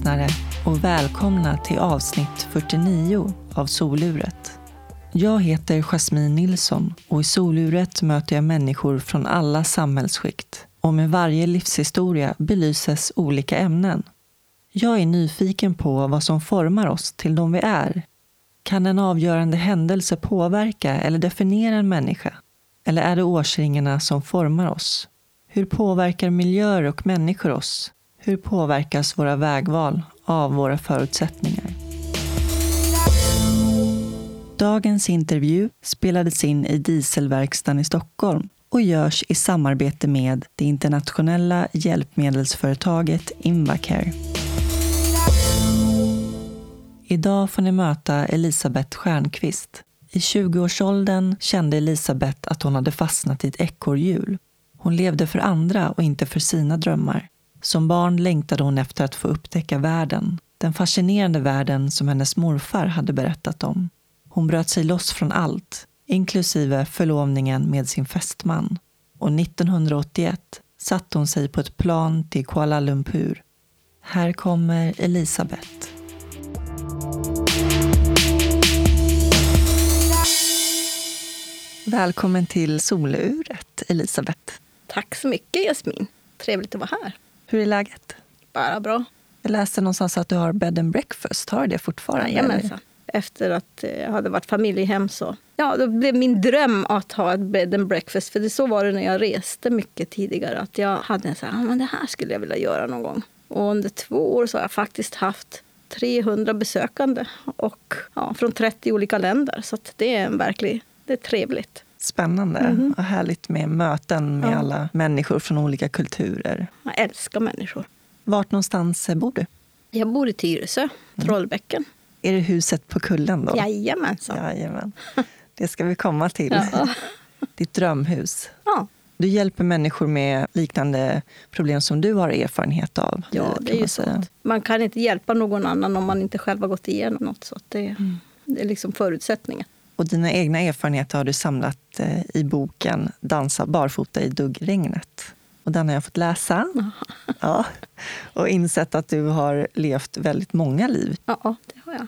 lyssnare och välkomna till avsnitt 49 av Soluret. Jag heter Jasmine Nilsson och i Soluret möter jag människor från alla samhällsskikt och med varje livshistoria belyses olika ämnen. Jag är nyfiken på vad som formar oss till de vi är. Kan en avgörande händelse påverka eller definiera en människa? Eller är det årsringarna som formar oss? Hur påverkar miljöer och människor oss? Hur påverkas våra vägval av våra förutsättningar? Dagens intervju spelades in i Dieselverkstan i Stockholm och görs i samarbete med det internationella hjälpmedelsföretaget Invacare. Idag får ni möta Elisabeth Stjernqvist. I 20-årsåldern kände Elisabeth att hon hade fastnat i ett ekorrhjul. Hon levde för andra och inte för sina drömmar. Som barn längtade hon efter att få upptäcka världen. Den fascinerande världen som hennes morfar hade berättat om. Hon bröt sig loss från allt, inklusive förlovningen med sin fästman. Och 1981 satte hon sig på ett plan till Kuala Lumpur. Här kommer Elisabeth. Välkommen till Soluret, Elisabeth. Tack så mycket, Jasmin. Trevligt att vara här. Hur är läget? Bara bra. Jag läste någonstans att du har bed and breakfast. Har du det fortfarande? Jajamensan. Efter att eh, jag hade varit familjehem så ja, då blev min dröm att ha ett bed and breakfast. För det så var det när jag reste mycket tidigare. Att jag hade en så här, ah, men det här skulle jag vilja göra någon gång. Och under två år så har jag faktiskt haft 300 besökande och ja, från 30 olika länder. Så det är en verklig, det är trevligt. Spännande mm. och härligt med möten med ja. alla människor från olika kulturer. Jag älskar människor. Vart någonstans bor du? Jag bor i Tyresö, mm. Trollbäcken. Mm. Är det huset på kullen då? Jajamensan. Jajamän. Det ska vi komma till. Ja. Ditt drömhus. Ja. Du hjälper människor med liknande problem som du har erfarenhet av. Ja, det är ju så. Man kan inte hjälpa någon annan om man inte själv har gått igenom något. Så det, mm. det är liksom förutsättningen. Och dina egna erfarenheter har du samlat eh, i boken Dansa barfota i duggregnet. Och den har jag fått läsa. Ja. Och insett att du har levt väldigt många liv. Ja, det har jag.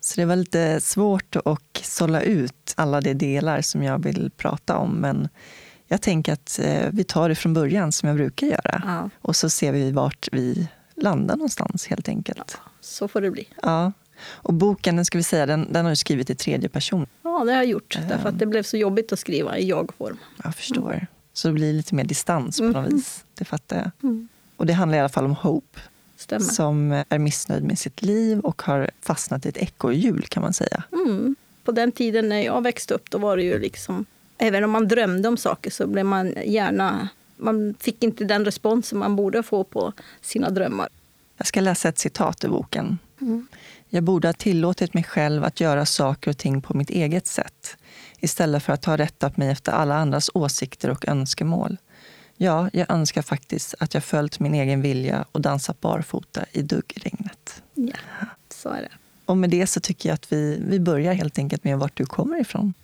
Så det var lite svårt att sålla ut alla de delar som jag vill prata om. Men jag tänker att eh, vi tar det från början som jag brukar göra. Ja. Och så ser vi vart vi landar någonstans helt enkelt. Ja, så får det bli. Ja. Och boken, den ska vi säga, den, den har du skrivit i tredje person. Ja, det har jag gjort. Um. Därför att det blev så jobbigt att skriva i jag-form. Jag förstår. Mm. Så det blir lite mer distans på något mm. vis. Det fattar jag. Mm. Och det handlar i alla fall om Hope. Stämmer. Som är missnöjd med sitt liv och har fastnat i ett ekorrhjul kan man säga. Mm. På den tiden när jag växte upp då var det ju liksom Även om man drömde om saker så blev man gärna... Man fick inte den respons som man borde få på sina drömmar. Jag ska läsa ett citat ur boken. Mm. Jag borde ha tillåtit mig själv att göra saker och ting på mitt eget sätt istället för att ha rättat mig efter alla andras åsikter och önskemål. Ja, jag önskar faktiskt att jag följt min egen vilja och dansat barfota i duggregnet. Ja, så är det. Och med det så tycker jag att vi, vi börjar helt enkelt med vart du kommer ifrån.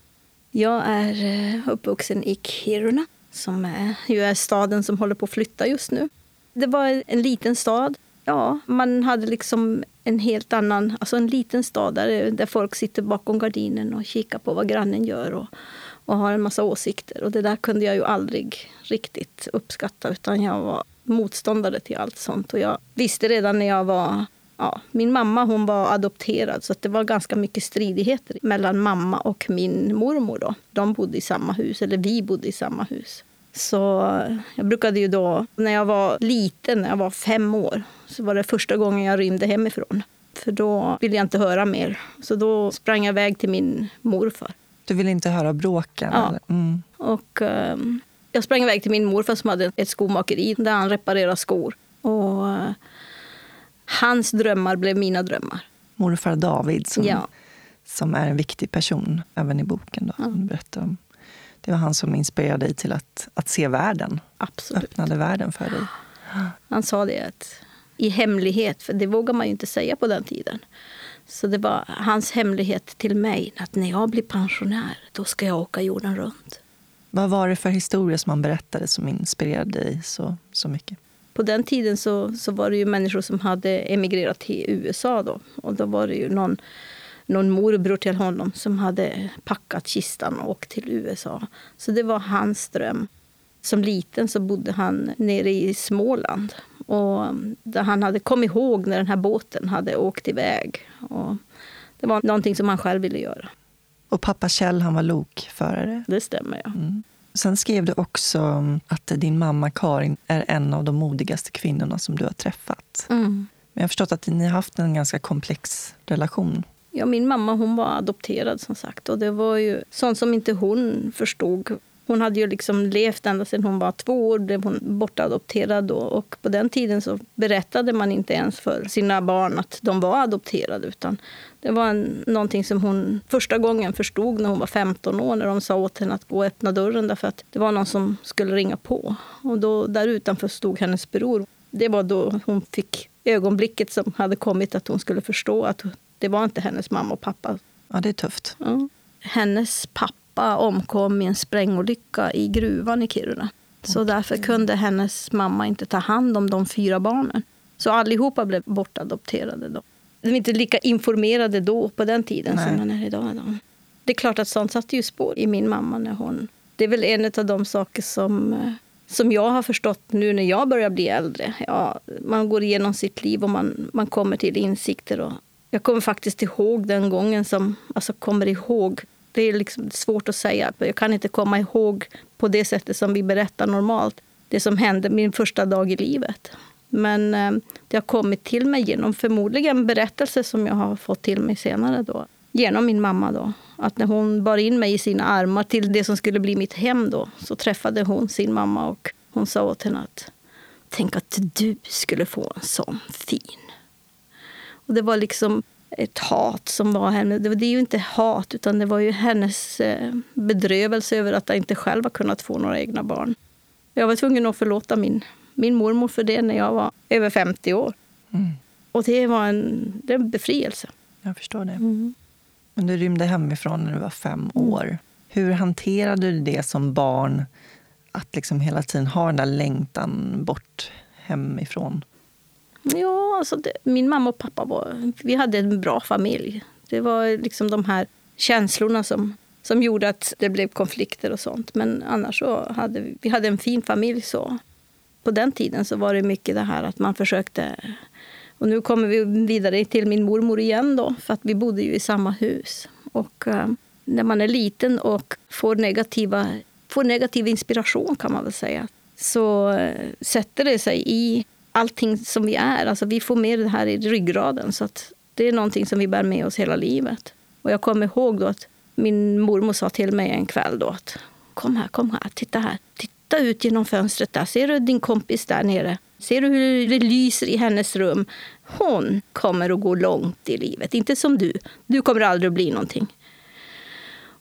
Jag är eh, uppvuxen i Kiruna som är, ju är staden som håller på att flytta just nu. Det var en liten stad. Ja, man hade liksom en helt annan, alltså en liten stad där, eh, där folk sitter bakom gardinen och kikar på vad grannen gör och, och har en massa åsikter. Och det där kunde jag ju aldrig riktigt uppskatta utan jag var motståndare till allt sånt. Och jag visste redan när jag var Ja, min mamma hon var adopterad så det var ganska mycket stridigheter mellan mamma och min mormor. Då. De bodde i samma hus, eller vi bodde i samma hus. Så jag brukade ju då, när jag var liten, när jag var fem år, så var det första gången jag rymde hemifrån. För då ville jag inte höra mer. Så då sprang jag iväg till min morfar. Du ville inte höra bråken? Ja. Mm. Och, um, jag sprang iväg till min morfar som hade ett skomakeri där han reparerade skor. Och uh, hans drömmar blev mina drömmar. Morfar David som, ja. som är en viktig person även i boken. Då, ja. om. Det var han som inspirerade dig till att, att se världen. Absolut. Öppnade världen för dig. Han sa det att, i hemlighet, för det vågar man ju inte säga på den tiden. Så det var hans hemlighet till mig att när jag blir pensionär, då ska jag åka jorden runt. Vad var det för historia som han berättade som inspirerade dig så, så mycket? På den tiden så, så var det ju människor som hade emigrerat till USA. Då. Och då var det ju någon, någon morbror till honom som hade packat kistan och åkt till USA. Så det var hans dröm. Som liten så bodde han nere i Småland. Och där han hade kommit ihåg när den här båten hade åkt iväg. Och det var någonting som han själv ville göra. Och pappa Kjell han var lokförare? Det stämmer, ja. Mm. Sen skrev du också att din mamma Karin är en av de modigaste kvinnorna som du har träffat. Mm. Men jag har förstått att ni har haft en ganska komplex relation. Ja, min mamma hon var adopterad som sagt. Och det var ju sånt som inte hon förstod hon hade ju liksom levt ända sedan hon var två år, blev hon bortadopterad då. Och på den tiden så berättade man inte ens för sina barn att de var adopterade. Utan det var en, någonting som hon första gången förstod när hon var 15 år, när de sa åt henne att gå och öppna dörren därför att det var någon som skulle ringa på. Och då, där utanför stod hennes bror. Det var då hon fick ögonblicket som hade kommit att hon skulle förstå att det var inte hennes mamma och pappa. Ja, det är tufft. Ja. Hennes pappa omkom i en sprängolycka i gruvan i Kiruna. Så därför kunde hennes mamma inte ta hand om de fyra barnen. Så allihopa blev bortadopterade. Då. De var inte lika informerade då, på den tiden, Nej. som man är idag. Då. Det är klart att sånt satte ju spår i min mamma. när hon... Det är väl en av de saker som, eh, som jag har förstått nu när jag börjar bli äldre. Ja, man går igenom sitt liv och man, man kommer till insikter. Och jag kommer faktiskt ihåg den gången som... Alltså kommer ihåg det är liksom svårt att säga. Jag kan inte komma ihåg på det sättet som vi berättar normalt det som hände min första dag i livet. Men eh, det har kommit till mig genom förmodligen berättelser som jag har fått till mig senare. Då. Genom min mamma. Då. Att när hon bar in mig i sina armar till det som skulle bli mitt hem då, så träffade hon sin mamma och hon sa åt henne att tänk att du skulle få en sån fin. Och det var liksom ett hat som var henne. Det är ju inte hat, utan det var ju hennes eh, bedrövelse över att jag inte själv har kunnat få några egna barn. Jag var tvungen att förlåta min, min mormor för det när jag var över 50 år. Mm. Och det var en, det är en befrielse. Jag förstår det. Mm. Men du rymde hemifrån när du var fem mm. år. Hur hanterade du det som barn? Att liksom hela tiden ha den där längtan bort hemifrån? Ja, alltså det, min mamma och pappa var, vi hade en bra familj. Det var liksom de här känslorna som, som gjorde att det blev konflikter och sånt. Men annars så hade vi, vi hade en fin familj. så. På den tiden så var det mycket det här att man försökte... Och nu kommer vi vidare till min mormor igen då, för att vi bodde ju i samma hus. Och uh, när man är liten och får, negativa, får negativ inspiration kan man väl säga, så uh, sätter det sig i allting som vi är. Alltså vi får med det här i ryggraden. Så att det är någonting som vi bär med oss hela livet. Och jag kommer ihåg då att min mormor sa till mig en kväll då att kom här, kom här, titta här. Titta ut genom fönstret där. Ser du din kompis där nere? Ser du hur det lyser i hennes rum? Hon kommer att gå långt i livet. Inte som du. Du kommer aldrig att bli någonting.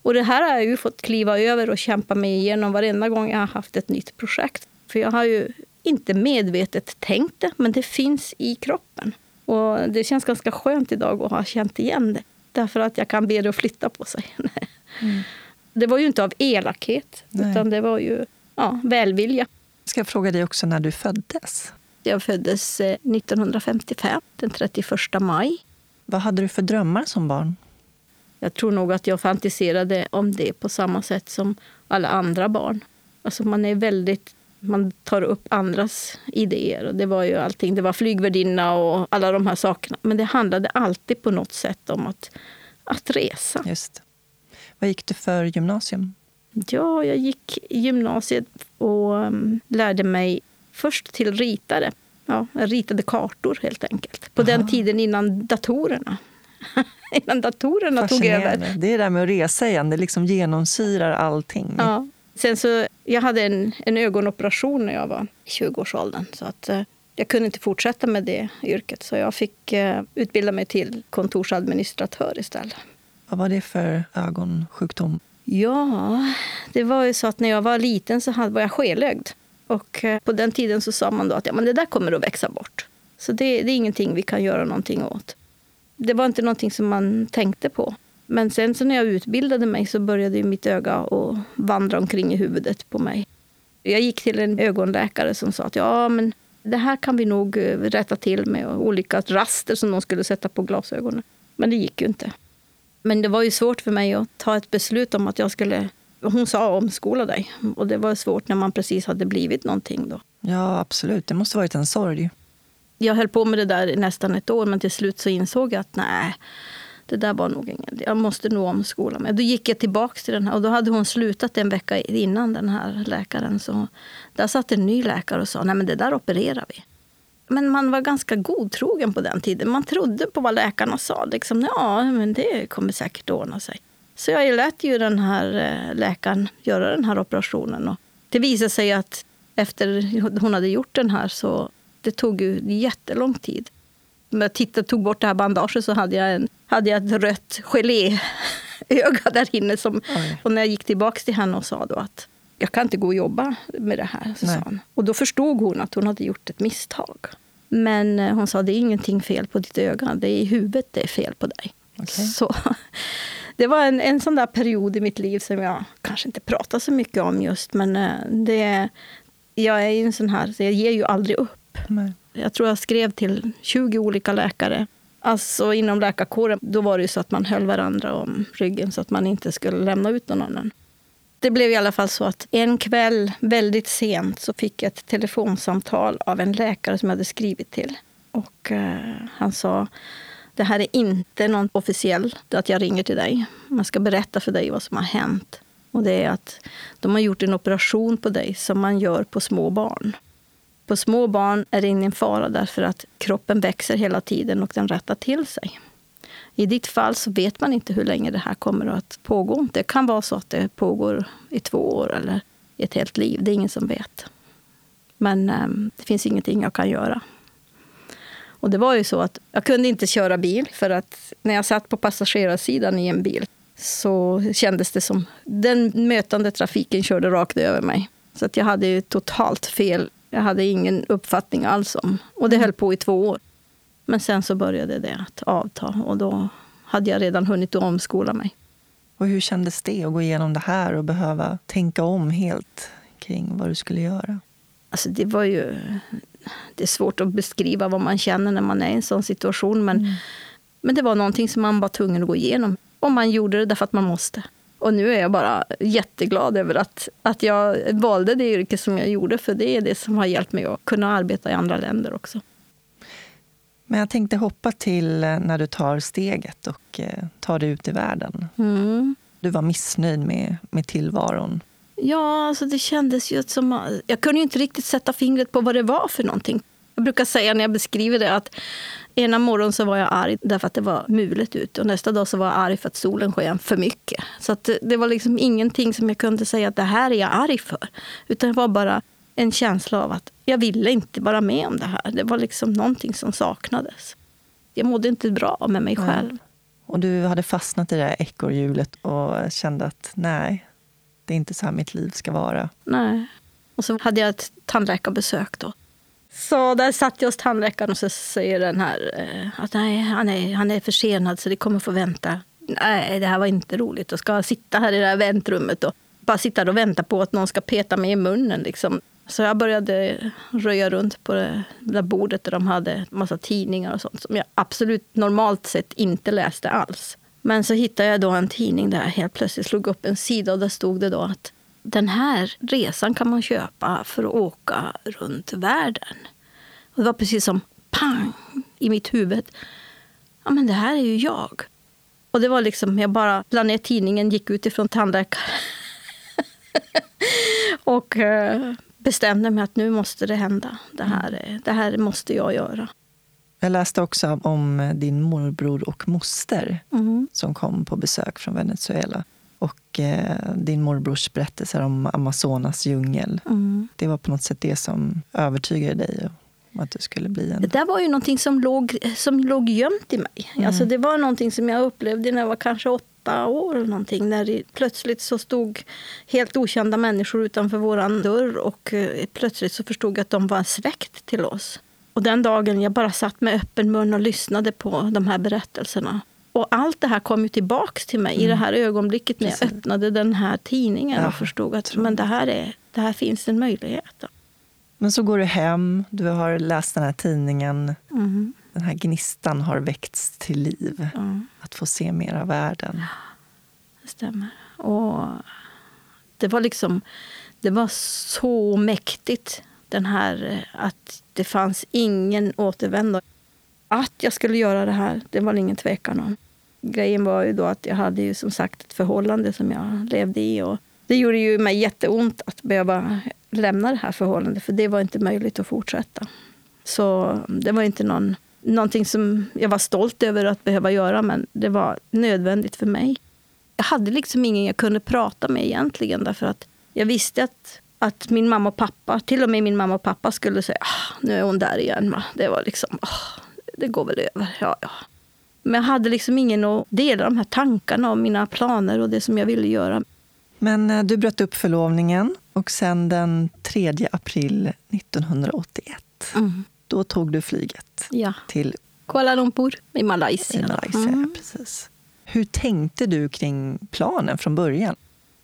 Och det här har jag ju fått kliva över och kämpa mig igenom varenda gång jag har haft ett nytt projekt. För jag har ju inte medvetet tänkt det, men det finns i kroppen. Och Det känns ganska skönt idag att ha känt igen det. Därför att jag kan be det att flytta på sig. Mm. Det var ju inte av elakhet, Nej. utan det var ju ja, välvilja. Ska jag fråga dig också när du föddes? Jag föddes 1955, eh, den 31 maj. Vad hade du för drömmar som barn? Jag tror nog att jag fantiserade om det på samma sätt som alla andra barn. Alltså man är väldigt man tar upp andras idéer. Och det var ju allting. Det var flygvärdinna och alla de här sakerna. Men det handlade alltid på något sätt om att, att resa. Just. Vad gick du för gymnasium? Ja, jag gick gymnasiet och um, lärde mig först till ritare. Ja, jag ritade kartor helt enkelt. På Aha. den tiden innan datorerna. innan datorerna tog över. Det är det där med att resa igen, det liksom genomsyrar allting. Ja, Sen så, jag hade en, en ögonoperation när jag var i 20-årsåldern. Så att, eh, jag kunde inte fortsätta med det yrket. Så jag fick eh, utbilda mig till kontorsadministratör istället. Vad var det för ögonsjukdom? Ja, det var ju så att när jag var liten så var jag skelögd. Och eh, på den tiden så sa man då att ja, men det där kommer att växa bort. Så det, det är ingenting vi kan göra någonting åt. Det var inte någonting som man tänkte på. Men sen så när jag utbildade mig så började mitt öga att vandra omkring i huvudet på mig. Jag gick till en ögonläkare som sa att ja, men det här kan vi nog eh, rätta till med olika raster som de skulle sätta på glasögonen. Men det gick ju inte. Men det var ju svårt för mig att ta ett beslut om att jag skulle... Hon sa omskola dig. Och det var svårt när man precis hade blivit någonting då. Ja, absolut. Det måste varit en sorg. Jag höll på med det där i nästan ett år, men till slut så insåg jag att nej, det där var nog inget. Jag måste nog omskola mig. Då gick jag tillbaka till den här och då hade hon slutat en vecka innan den här läkaren. Så där satt en ny läkare och sa, nej men det där opererar vi. Men man var ganska godtrogen på den tiden. Man trodde på vad läkarna sa. Liksom, ja, men det kommer säkert ordna sig. Så jag lät ju den här eh, läkaren göra den här operationen. Och det visade sig att efter hon hade gjort den här så det tog ju jättelång tid. När jag tittade, tog bort det här bandaget så hade jag, en, hade jag ett rött geléöga där inne. Som, och när jag gick tillbaka till henne och sa då att jag kan inte gå och jobba med det här. Så sa hon. Och då förstod hon att hon hade gjort ett misstag. Men eh, hon sa det är ingenting fel på ditt öga, det är i huvudet det är fel på dig. Okay. Så det var en, en sån där period i mitt liv som jag kanske inte pratar så mycket om just, men eh, det, jag är ju en sån här, så jag ger ju aldrig upp. Nej. Jag tror jag skrev till 20 olika läkare. Alltså inom läkarkåren, då var det ju så att man höll varandra om ryggen så att man inte skulle lämna ut någon annan. Det blev i alla fall så att en kväll väldigt sent så fick jag ett telefonsamtal av en läkare som jag hade skrivit till. Och eh, han sa, det här är inte någon officiell, att jag ringer till dig. Man ska berätta för dig vad som har hänt. Och det är att de har gjort en operation på dig som man gör på små barn. På små barn är det ingen fara därför att kroppen växer hela tiden och den rättar till sig. I ditt fall så vet man inte hur länge det här kommer att pågå. Det kan vara så att det pågår i två år eller ett helt liv. Det är ingen som vet. Men eh, det finns ingenting jag kan göra. Och det var ju så att jag kunde inte köra bil för att när jag satt på passagerarsidan i en bil så kändes det som den mötande trafiken körde rakt över mig. Så att jag hade ju totalt fel. Jag hade ingen uppfattning alls om. Och det höll på i två år. Men sen så började det att avta och då hade jag redan hunnit omskola mig. Och hur kändes det att gå igenom det här och behöva tänka om helt kring vad du skulle göra? Alltså det var ju... Det är svårt att beskriva vad man känner när man är i en sån situation. Men, mm. men det var någonting som man var tvungen att gå igenom. Och man gjorde det därför att man måste. Och nu är jag bara jätteglad över att, att jag valde det yrke som jag gjorde. För det är det som har hjälpt mig att kunna arbeta i andra länder också. Men jag tänkte hoppa till eh, när du tar steget och eh, tar dig ut i världen. Mm. Du var missnöjd med, med tillvaron. Ja, alltså det kändes ju som... Jag kunde inte riktigt sätta fingret på vad det var för någonting. Jag brukar säga när jag beskriver det att ena morgonen så var jag arg därför att det var mulet ute och nästa dag så var jag arg för att solen sken för mycket. Så att det var liksom ingenting som jag kunde säga att det här är jag arg för. Utan det var bara en känsla av att jag ville inte vara med om det här. Det var liksom någonting som saknades. Jag mådde inte bra med mig själv. Ja. Och du hade fastnat i det här ekorrhjulet och kände att nej, det är inte så här mitt liv ska vara. Nej. Och så hade jag ett tandläkarbesök då. Så där satt jag hos tandläkaren och så säger den här eh, att nej, han är, han är försenad så det kommer få vänta. Nej, det här var inte roligt. Jag ska sitta här i det här väntrummet och bara sitta och vänta på att någon ska peta mig i munnen. Liksom. Så jag började röja runt på det där bordet där de hade en massa tidningar och sånt som jag absolut normalt sett inte läste alls. Men så hittade jag då en tidning där jag helt plötsligt slog upp en sida och där stod det då att den här resan kan man köpa för att åka runt världen. Och det var precis som pang i mitt huvud. Ja, men det här är ju jag. Och det var liksom, jag bara la ner tidningen, gick ut ifrån tandläkaren. och eh, bestämde mig att nu måste det hända. Det här, det här måste jag göra. Jag läste också om din morbror och moster mm. som kom på besök från Venezuela. Och eh, din morbrors berättelser om Amazonas djungel. Mm. Det var på något sätt det som övertygade dig om att du skulle bli en... Det där var ju någonting som låg, som låg gömt i mig. Mm. Alltså det var någonting som jag upplevde när jag var kanske åtta år eller någonting. När det plötsligt så stod helt okända människor utanför vår dörr och eh, plötsligt så förstod jag att de var släkt till oss. Och den dagen jag bara satt med öppen mun och lyssnade på de här berättelserna. Och allt det här kom ju tillbaks till mig mm. i det här ögonblicket när jag öppnade den här tidningen ja, och förstod att men det, här är, det här finns en möjlighet. Men så går du hem, du har läst den här tidningen. Mm. Den här gnistan har väckts till liv. Ja, Att få se mer av världen. det stämmer. Och det var liksom... Det var så mäktigt, den här eh, att det fanns ingen återvändo. Att jag skulle göra det här, det var det ingen tvekan om. Grejen var ju då att jag hade ju som sagt ett förhållande som jag levde i. Och det gjorde ju mig jätteont att behöva lämna det här förhållandet, för det var inte möjligt att fortsätta. Så det var inte någon, någonting som jag var stolt över att behöva göra, men det var nödvändigt för mig. Jag hade liksom ingen jag kunde prata med egentligen, därför att jag visste att, att min mamma och pappa, till och med min mamma och pappa skulle säga ah, nu är hon där igen. Va? Det var liksom, ah, det går väl över. Ja, ja. Men jag hade liksom ingen att dela de här tankarna och mina planer och det som jag ville göra. Men eh, du bröt upp förlovningen och sen den 3 april 1981 då tog du flyget Ja. till Kuala Lumpur i Malaysia. Malaysia. Mm. Precis. Hur tänkte du kring planen från början?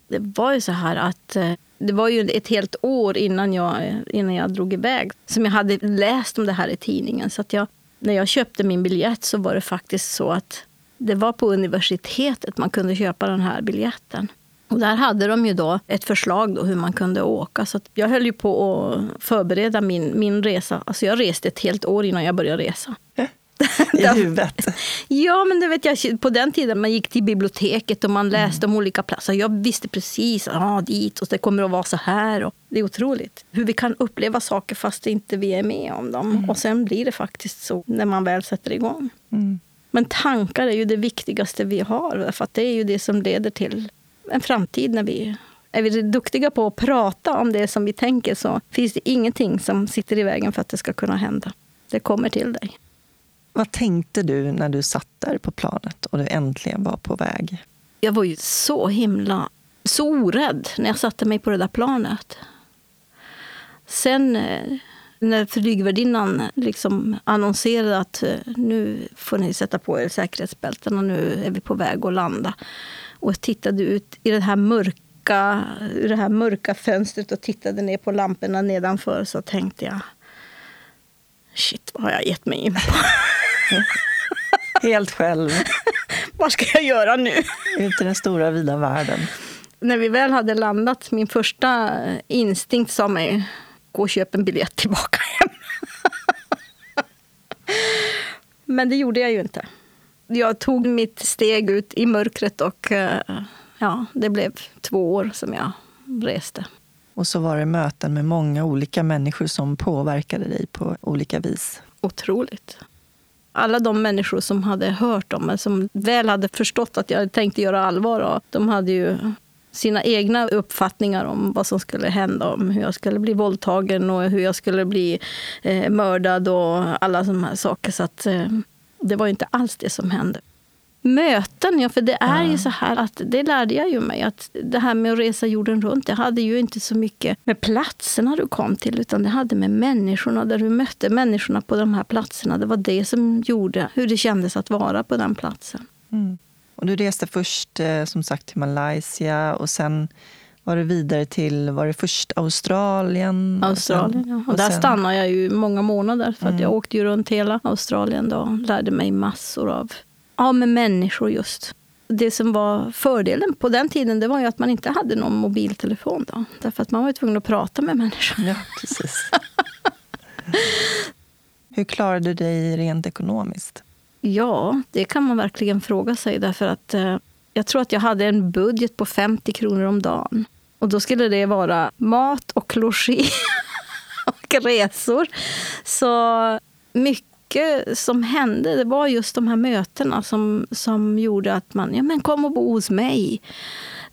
Det var ju så här att eh, det var ju ett helt år innan jag, innan jag drog iväg som jag hade läst om det här i tidningen. Så att jag, när jag köpte min biljett så var det faktiskt så att det var på universitetet man kunde köpa den här biljetten. Och där hade de ju då ett förslag då hur man kunde åka. Så att jag höll ju på att förbereda min, min resa. Alltså jag reste ett helt år innan jag började resa. I huvudet? Ja, men det vet jag, på den tiden man gick till biblioteket och man läste om olika platser. Jag visste precis ah, dit och det kommer att vara så här. Och det är otroligt hur vi kan uppleva saker fast inte vi är med om dem. Och sen blir det faktiskt så när man väl sätter igång. Mm. Men tankar är ju det viktigaste vi har. För det är ju det som leder till en framtid. när vi Är vi duktiga på att prata om det som vi tänker så finns det ingenting som sitter i vägen för att det ska kunna hända. Det kommer till dig. Vad tänkte du när du satt där på planet och du äntligen var på väg? Jag var ju så himla så orädd när jag satte mig på det där planet. Sen eh, när flygvärdinnan liksom annonserade att eh, nu får ni sätta på er säkerhetsbältena, nu är vi på väg att landa. Och jag tittade ut i det här mörka, i det här mörka fönstret och tittade ner på lamporna nedanför så tänkte jag Shit, vad har jag gett mig in på? Helt själv, vad ska jag göra nu? ut i den stora vida världen. När vi väl hade landat, min första instinkt sa mig gå och köp en biljett tillbaka hem. Men det gjorde jag ju inte. Jag tog mitt steg ut i mörkret och eh, ja, det blev två år som jag reste. Och så var det möten med många olika människor som påverkade dig på olika vis. Otroligt. Alla de människor som hade hört om mig, som väl hade förstått att jag tänkte göra allvar av, de hade ju sina egna uppfattningar om vad som skulle hända, om hur jag skulle bli våldtagen och hur jag skulle bli eh, mördad och alla sådana här saker. Så att, eh, det var inte alls det som hände. Möten, ja, för det är ju så här att det lärde jag ju mig att det här med att resa jorden runt, det hade ju inte så mycket med platserna du kom till, utan det hade med människorna, där du mötte människorna på de här platserna. Det var det som gjorde hur det kändes att vara på den platsen. Mm. Och du reste först eh, som sagt till Malaysia och sen var det vidare till, var det först Australien? Australien, ja. Och, där sen- stannade jag ju många månader, för Mm. jag åkte ju runt hela Australien då och lärde mig massor av, ja, med människor just. Det som var fördelen på den tiden det var ju att man inte hade någon mobiltelefon. Då, därför att man var tvungen att prata med människor. Ja, precis. Hur klarade du dig rent ekonomiskt? Ja, det kan man verkligen fråga sig. Därför att eh, jag tror att jag hade en budget på 50 kronor om dagen. Och då skulle det vara mat och logi och resor. Så mycket som hände, det var just de här mötena som, som gjorde att man, ja men kom och bo hos mig.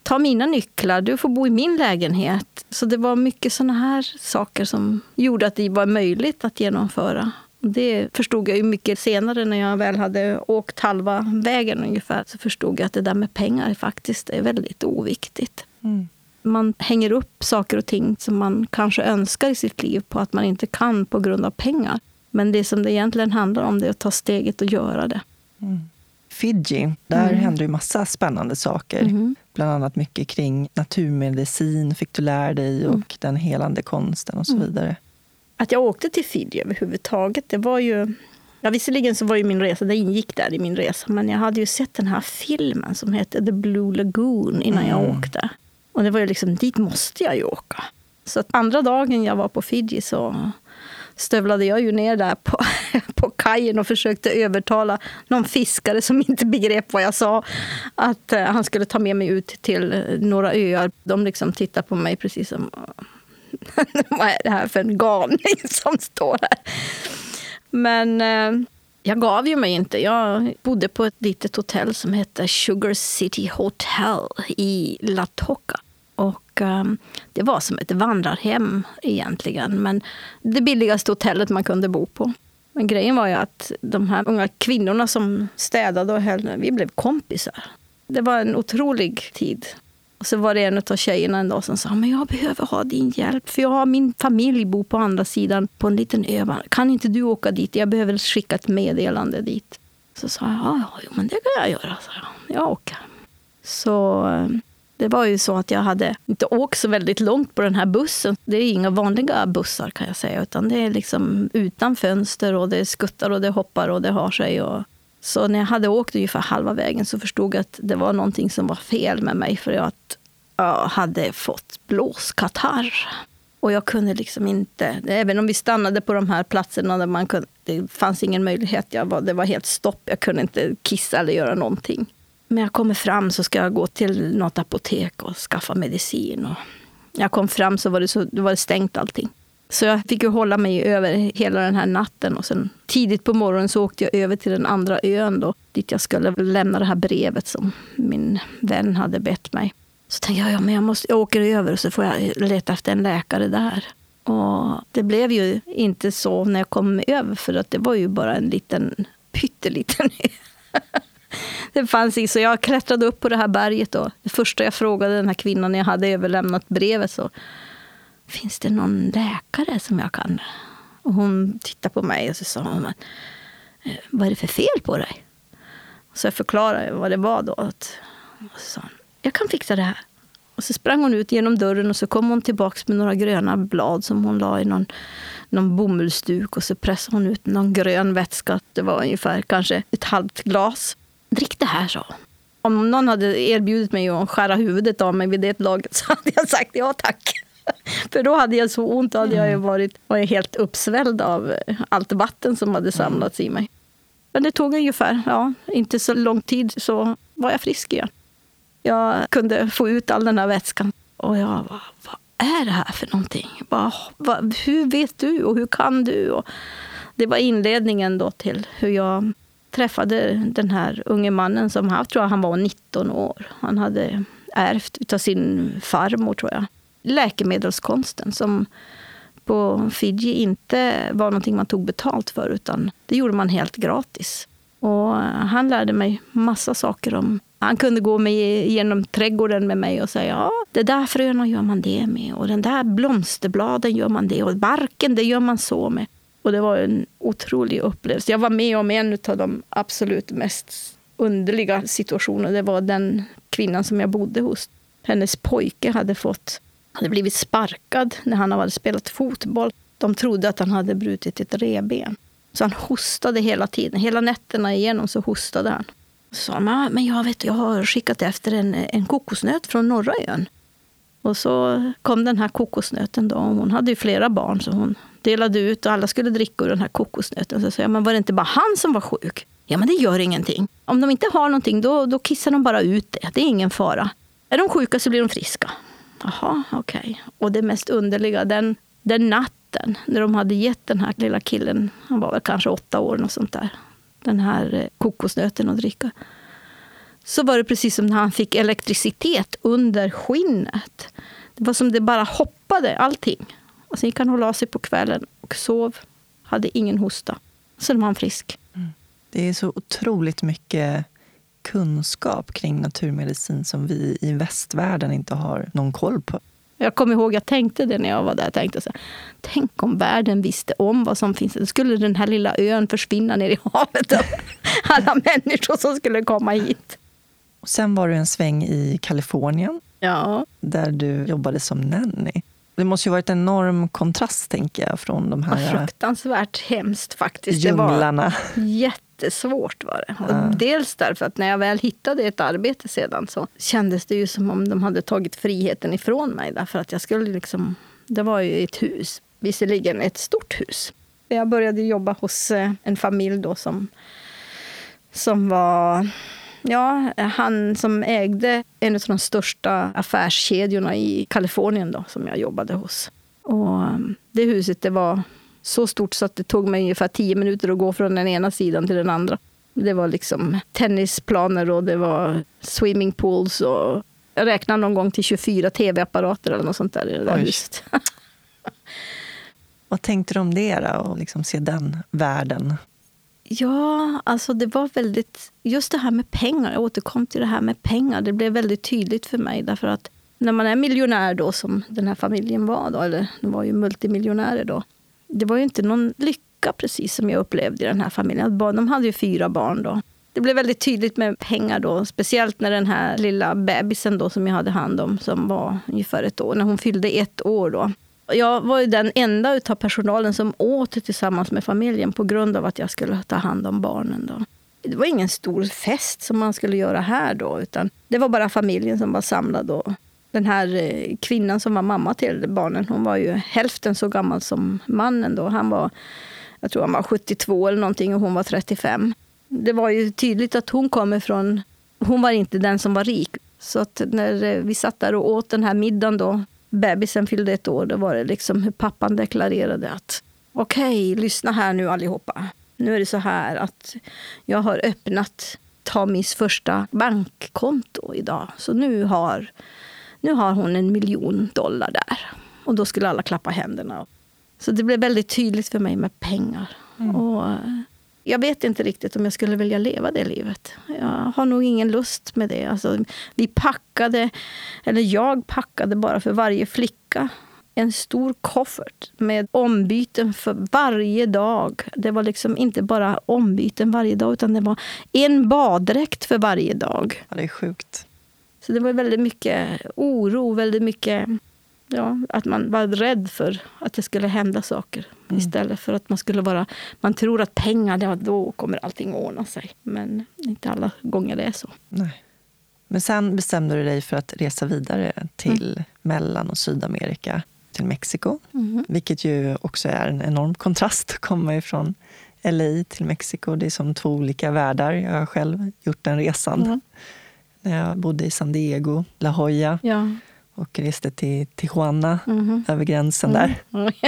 Ta mina nycklar, du får bo i min lägenhet. Så det var mycket såna här saker som gjorde att det var möjligt att genomföra. Det förstod jag ju mycket senare när jag väl hade åkt halva vägen ungefär. Så förstod jag att det där med pengar faktiskt är väldigt oviktigt. Mm. Man hänger upp saker och ting som man kanske önskar i sitt liv på att man inte kan på grund av pengar. Men det som det egentligen handlar om det är att ta steget och göra det. Fiji, där Mm. hände ju massa spännande saker. Mhm. Bland annat mycket kring naturmedicin fick du lära dig och Mm. den helande konsten och så vidare. att jag åkte till Fiji överhuvudtaget, det var ju... Ja, visserligen så var ju min resa, det ingick där i min resa, men jag hade ju sett den här filmen som hette The Blue Lagoon innan mm. jag åkte. Och det var ju liksom, dit måste jag ju åka. Så att andra dagen jag var på Fiji så stövlade jag ju ner där på, på kajen och försökte övertala någon fiskare som inte begrep vad jag sa att eh, han skulle ta med mig ut till några öar. De liksom tittade på mig precis som vad är det här för en galning som står här? Men eh, jag gav ju mig inte. Jag bodde på ett litet hotell som hette Sugar City Hotel i La Toca. Och um, det var som ett vandrarhem egentligen, men det billigaste hotellet man kunde bo på. Men grejen var ju att de här unga kvinnorna som städade och höll, vi blev kompisar. Det var en otrolig tid. Och så var det en av tjejerna en dag som sa men jag behöver ha din hjälp för jag har min familj bor på andra sidan på en liten ö. Kan inte du åka dit? Jag behöver skicka ett meddelande dit. Så sa jag ja, ja men det kan jag göra. Så jag, jag åker. Så ehm, det var ju så att jag hade inte åkt så väldigt långt på den här bussen. Det är inga vanliga bussar kan jag säga, utan det är liksom utan fönster och det skuttar och det hoppar och det har sig. Och... Så när jag hade åkt ungefär halva vägen så förstod jag att det var någonting som var fel med mig för att jag hade fått blåskatarr. Och jag kunde liksom inte, även om vi stannade på de här platserna där man kunde, det fanns ingen möjlighet, jag var, det var helt stopp, jag kunde inte kissa eller göra någonting. Men jag kommer fram så ska jag gå till något apotek och skaffa medicin. Och när jag kom fram så var det, så, var det stängt allting. Så jag fick ju hålla mig över hela den här natten. Och sen tidigt på morgonen så åkte jag över till den andra ön då, dit jag skulle lämna det här brevet som min vän hade bett mig. Så tänkte jag, ja, men jag, måste, jag åker över och så får jag leta efter en läkare där. Och det blev ju inte så när jag kom över, för att det var ju bara en liten pytteliten ö. det fanns inget, Så jag klättrade upp på det här berget. Och det första jag frågade den här kvinnan när jag hade överlämnat brevet så Finns det någon läkare som jag kan? Och hon tittade på mig och så sa hon eh, Vad är det för fel på dig? Så jag förklarade vad det var då. och så sa hon, jag kan fixa det här. Och så sprang hon ut genom dörren och så kom hon tillbaka med några gröna blad som hon la i någon, någon bomullsduk och så pressade hon ut någon grön vätska. Det var ungefär kanske ett halvt glas. Drick det här, sa. Om någon hade erbjudit mig att skära huvudet av mig vid det laget så hade jag sagt ja tack. För då hade jag så ont, då hade jag mm. varit, varit helt uppsvälld av allt vatten som hade samlats i mig. Men det tog ungefär, ja, inte så lång tid så var jag frisk igen. Jag kunde få ut all den här vätskan. Och jag bara, vad är det här för någonting? Bara, vad, hur vet du och hur kan du? Och det var inledningen då till hur jag träffade den här unge mannen som jag tror han var 19 år. Han hade ärvt av sin farmor, tror jag. Läkemedelskonsten som på Fiji inte var någonting man tog betalt för, utan det gjorde man helt gratis. Och han lärde mig massa saker om han kunde gå med genom trädgården med mig och säga ja, det där fröna gör man det med och den där blomsterbladen gör man det och barken det gör man så med. Och det var en otrolig upplevelse. Jag var med om en av de absolut mest underliga situationerna. Det var den kvinnan som jag bodde hos. Hennes pojke hade fått hade blivit sparkad när han hade spelat fotboll. De trodde att han hade brutit ett reben. Så han hostade hela tiden. Hela nätterna igenom så hostade han. Så sa han, men jag, vet, jag har skickat efter en, en kokosnöt från norra ön. Och så kom den här kokosnöten. Då. Hon hade ju flera barn, så hon delade ut och alla skulle dricka ur den här kokosnöten. Så sa jag, men var det inte bara han som var sjuk? Ja, men det gör ingenting. Om de inte har någonting, då, då kissar de bara ut det. Det är ingen fara. Är de sjuka så blir de friska. Jaha, okej. Okay. Och det mest underliga, den, den natten när de hade gett den här lilla killen, han var väl kanske åtta år, och sånt där, den här eh, kokosnöten att dricka. Så var det precis som när han fick elektricitet under skinnet. Det var som det bara hoppade, allting. Och sen gick han och la sig på kvällen och sov. Hade ingen hosta. Sen var han frisk. Mm. Det är så otroligt mycket kunskap kring naturmedicin som vi i västvärlden inte har någon koll på. Jag kommer ihåg, jag tänkte det när jag var där. Jag tänkte så här, tänk om världen visste om vad som finns. Då skulle den här lilla ön försvinna ner i havet. Alla människor som skulle komma hit. Och sen var du en sväng i Kalifornien. Ja. Där du jobbade som nanny. Det måste ju varit en enorm kontrast, tänker jag, från de här ja, fruktansvärt hemskt faktiskt. djunglarna. Det var jättesvårt var det. Och Ja. Dels därför att när jag väl hittade ett arbete sedan så kändes det ju som om de hade tagit friheten ifrån mig. Därför att jag skulle liksom, det var ju ett hus, visserligen ett stort hus. Jag började jobba hos eh, en familj då som, som var Ja, han som ägde en av de största affärskedjorna i Kalifornien då, som jag jobbade hos. Och um, det huset det var så stort så att det tog mig ungefär tio minuter att gå från den ena sidan till den andra. Det var liksom tennisplaner och det var swimmingpools och jag räknade någon gång till 24 tv-apparater eller något sånt där i det där Oj. huset. Vad tänkte du om det då, och liksom se den världen? Ja, alltså det var väldigt... Just det här med pengar, jag återkom till det här med pengar. Det blev väldigt tydligt för mig. Därför att när man är miljonär då, som den här familjen var då, eller de var ju multimiljonärer då. Det var ju inte någon lycka precis som jag upplevde i den här familjen. De hade ju fyra barn då. Det blev väldigt tydligt med pengar då, speciellt när den här lilla bebisen då som jag hade hand om, som var ungefär ett år, när hon fyllde ett år då. Jag var ju den enda av personalen som åt tillsammans med familjen på grund av att jag skulle ta hand om barnen. Då. Det var ingen stor fest som man skulle göra här då, utan det var bara familjen som var samlad. Då. Den här eh, kvinnan som var mamma till barnen, hon var ju hälften så gammal som mannen då. Han var, jag tror han var 72 eller någonting och hon var 35. Det var ju tydligt att hon kommer från, hon var inte den som var rik. Så att när eh, vi satt där och åt den här middagen då, bebisen fyllde ett år, då var det liksom hur pappan deklarerade att okej, lyssna här nu allihopa. Nu är det så här att jag har öppnat Tamis första bankkonto idag. Så nu har, nu har hon en miljon dollar där. Och då skulle alla klappa händerna. Så det blev väldigt tydligt för mig med pengar. Och eh, jag vet inte riktigt om jag skulle vilja leva det livet. Jag har nog ingen lust med det. Alltså, vi packade, eller jag packade bara för varje flicka en stor koffert med ombyten för varje dag. Det var liksom inte bara ombyten varje dag, utan det var en baddräkt för varje dag. Ja, det är sjukt. Så det var väldigt mycket oro, väldigt mycket ja, att man var rädd för att det skulle hända saker. Mm. Istället för att man skulle vara... Man tror att pengar, ja, då kommer allting att ordna sig. Men inte alla gånger det är så. Nej. Men sen bestämde du dig för att resa vidare till Mellan och Sydamerika, till Mexiko. Vilket ju också är en enorm kontrast att komma ifrån LA till Mexiko. Det är som två olika världar. Jag har själv gjort den resan. När jag bodde i San Diego, La Jolla Ja. Och reste till Tijuana, Mhm. över gränsen där. Mm.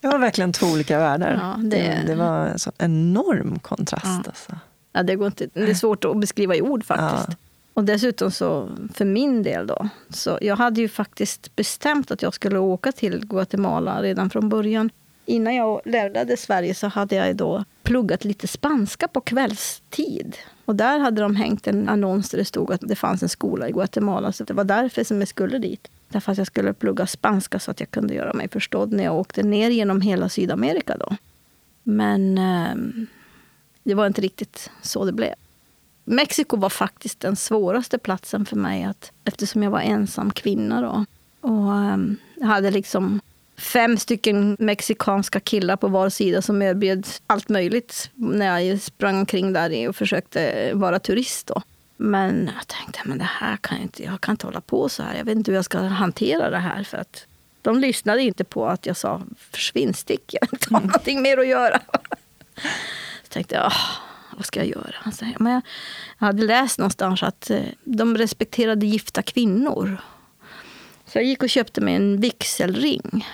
Det var verkligen två olika världar. Ja, det- det... Det, var en sån enorm kontrast. Ja. Alltså. Ja, det, går inte, det är svårt att beskriva i ord faktiskt. Ja. Och dessutom så, för min del då, så jag hade ju faktiskt bestämt att jag skulle åka till Guatemala redan från början. Innan jag lämnade Sverige så hade jag då pluggat lite spanska på kvällstid. Och där hade de hängt en annons där det stod att det fanns en skola i Guatemala. Så det var därför som jag skulle dit. Därför att jag skulle plugga spanska så att jag kunde göra mig förstådd när jag åkte ner genom hela Sydamerika då. Men eh, det var inte riktigt så det blev. Mexiko var faktiskt den svåraste platsen för mig att, eftersom jag var ensam kvinna. Då. Och, eh, hade liksom fem stycken mexikanska killar på var sida som erbjöd allt möjligt när jag sprang omkring där och försökte vara turist. Då. Men jag tänkte men det här kan jag, inte, jag kan inte hålla på så här. Jag vet inte hur jag ska hantera det här. För att de lyssnade inte på att jag sa försvinn, stick, jag har inte någonting mer att göra. Så tänkte jag, "Åh, vad ska jag göra? Säger, men jag, jag hade läst någonstans att eh, de respekterade gifta kvinnor. Så jag gick och köpte mig en vigselring.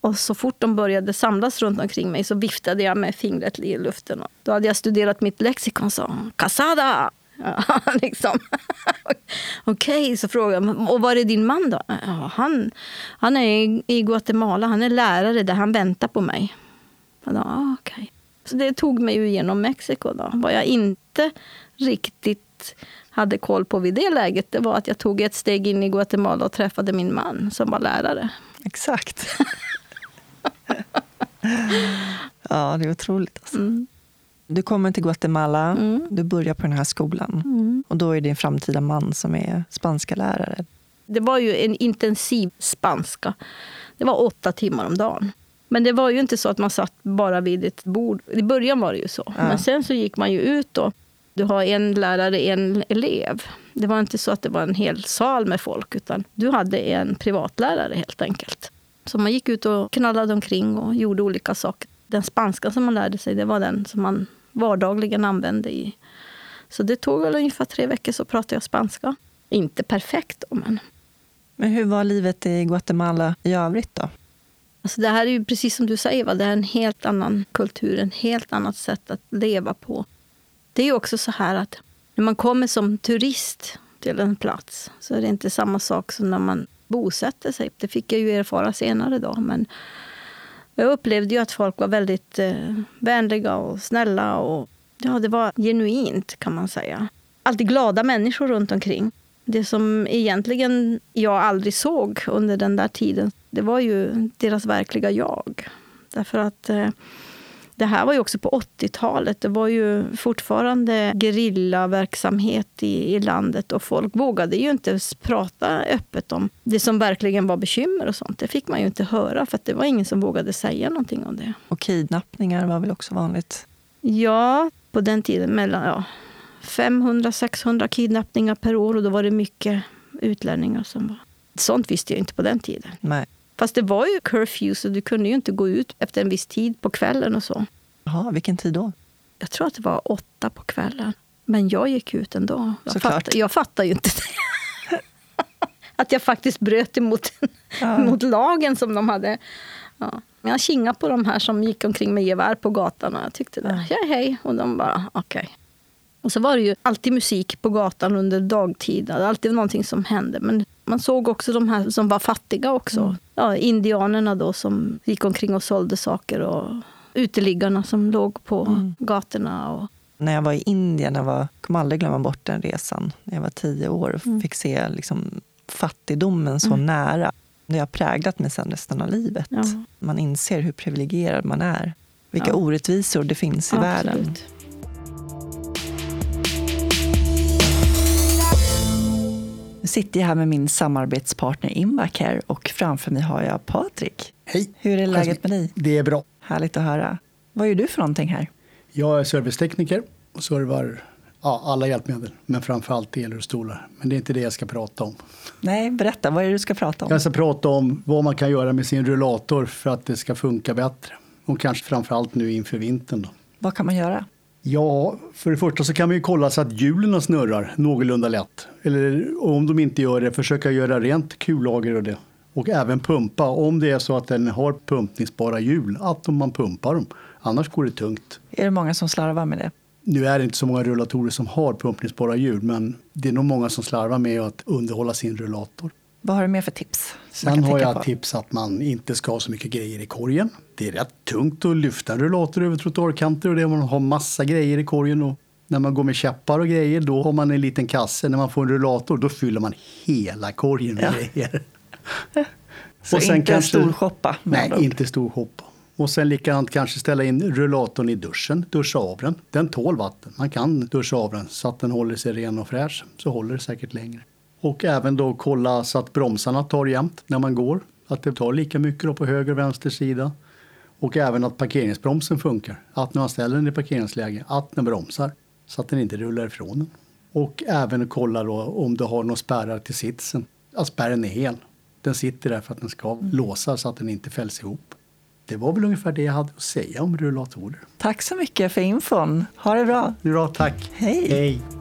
Och så fort de började samlas runt omkring mig så viftade jag med fingret i luften. Då hade jag studerat mitt lexikon sa casada. Ja, liksom. Okej, så frågade jag, och var är din man då? Ja, han, han är i- Guatemala, han är lärare där, han väntar på mig. Sa, ah, okej. Så det tog mig ju genom Mexiko. Då. Vad jag inte riktigt hade koll på vid det läget, det var att jag tog ett steg in i Guatemala och träffade min man som var lärare. Exakt. ja, det är otroligt. Alltså. Mm. Du kommer till Guatemala, Mm. du börjar på den här skolan. Mm. Och då är din framtida man som är spanska lärare. Det var ju en intensiv spanska. Det var åtta timmar om dagen. Men det var ju inte så att man satt bara vid ett bord. I början var det ju så. Ja. Men sen så gick man ju ut då. Du har en lärare, en elev. Det var inte så att det var en hel sal med folk, utan du hade en privatlärare helt enkelt. Så man gick ut och knallade omkring och gjorde olika saker. Den spanska som man lärde sig, det var den som man vardagligen använde i. Så det tog väl ungefär tre veckor så pratade jag spanska. Inte perfekt då, men... Men hur var livet i Guatemala i övrigt då? Alltså det här är ju precis som du säger, va? det är en helt annan kultur, en helt annat sätt att leva på. Det är också så här att när man kommer som turist till en plats så är det inte samma sak som när man bosätter sig. Det fick jag ju erfara senare då. Men jag upplevde ju att folk var väldigt eh, vänliga och snälla. Och, ja, det var genuint kan man säga. Alltid glada människor runt omkring. Det som egentligen jag aldrig såg under den där tiden, det var ju deras verkliga jag. Därför att eh, det här var ju också på 80-talet. Det var ju fortfarande gerillaverksamhet i, i landet och folk vågade ju inte prata öppet om det som verkligen var bekymmer och sånt. Det fick man ju inte höra för det var ingen som vågade säga någonting om det. Och kidnappningar var väl också vanligt? Ja, på den tiden mellan ja, 500-600 kidnappningar per år och då var det mycket utlänningar som var... Sånt visste jag inte på den tiden. Nej. Fast det var ju curfew, så du kunde ju inte gå ut efter en viss tid på kvällen och så. Jaha, vilken tid då? Jag tror att det var åtta på kvällen. Men jag gick ut ändå. Jag, fatt, jag fattar ju inte det. att jag faktiskt bröt emot, ja. mot lagen som de hade. Ja. Jag kingade på de här som gick omkring med gevär på gatan och jag tyckte det. Ja, hej. Och de bara, okej. Okay. Och så var det ju alltid musik på gatan under dagtid. Det var alltid någonting som hände. Men man såg också de här som var fattiga också. Mm. Ja, indianerna då som gick omkring och sålde saker. Och uteliggarna som låg på mm. gatorna. Och... När jag var i Indien, jag var, kommer aldrig glömma bort den resan. När jag var tio år och mm. fick se liksom, fattigdomen så mm. nära. Det har präglat mig sen resten av livet. Ja. Man inser hur privilegierad man är. Vilka ja. orättvisor det finns i Absolut. världen. Nu sitter jag här med min samarbetspartner Invacare och framför mig har jag Patrik. Hej! Hur är läget med dig? Det är bra. Härligt att höra. Vad gör du för någonting här? Jag är servicetekniker och servar ja, alla hjälpmedel, men framför allt elrullstolar. Men det är inte det jag ska prata om. Nej, berätta. Vad är det du ska prata om? Jag ska prata om vad man kan göra med sin rullator för att det ska funka bättre. Och kanske framför allt nu inför vintern. Då. Vad kan man göra? Ja, för det första så kan man ju kolla så att hjulen snurrar någorlunda lätt. Eller om de inte gör det, försöka göra rent kullager och det. Och även pumpa, om det är så att den har pumpningsbara hjul, att man pumpar dem. Annars går det tungt. Är det många som slarvar med det? Nu är det inte så många rullatorer som har pumpningsbara hjul, men det är nog många som slarvar med att underhålla sin rullator. Vad har du mer för tips? Sen har jag på? tips att man inte ska ha så mycket grejer i korgen. Det är rätt tungt att lyfta en rullator över trottoarkanter och det man har massa grejer i korgen. Och när man går med käppar och grejer då har man en liten kasse. När man får en rullator då fyller man hela korgen med ja. grejer. så och sen inte kanske, storshoppa? Nej, inte storshoppa. Och sen likadant kanske ställa in rullatorn i duschen, duscha av den. Den tål vatten. Man kan duscha av den så att den håller sig ren och fräsch. Så håller det säkert längre. Och även då kolla så att bromsarna tar jämnt när man går. Att det tar lika mycket på höger och vänster sida. Och även att parkeringsbromsen funkar. Att när man ställer den i parkeringsläge, att den bromsar. Så att den inte rullar ifrån den. Och även kolla då om du har några spärrar till sitsen. Att spärren är hel. Den sitter där för att den ska mm. låsa så att den inte fälls ihop. Det var väl ungefär det jag hade att säga om rullatorer. Tack så mycket för infon. Ha det bra. Bra, tack. Hej. Hej.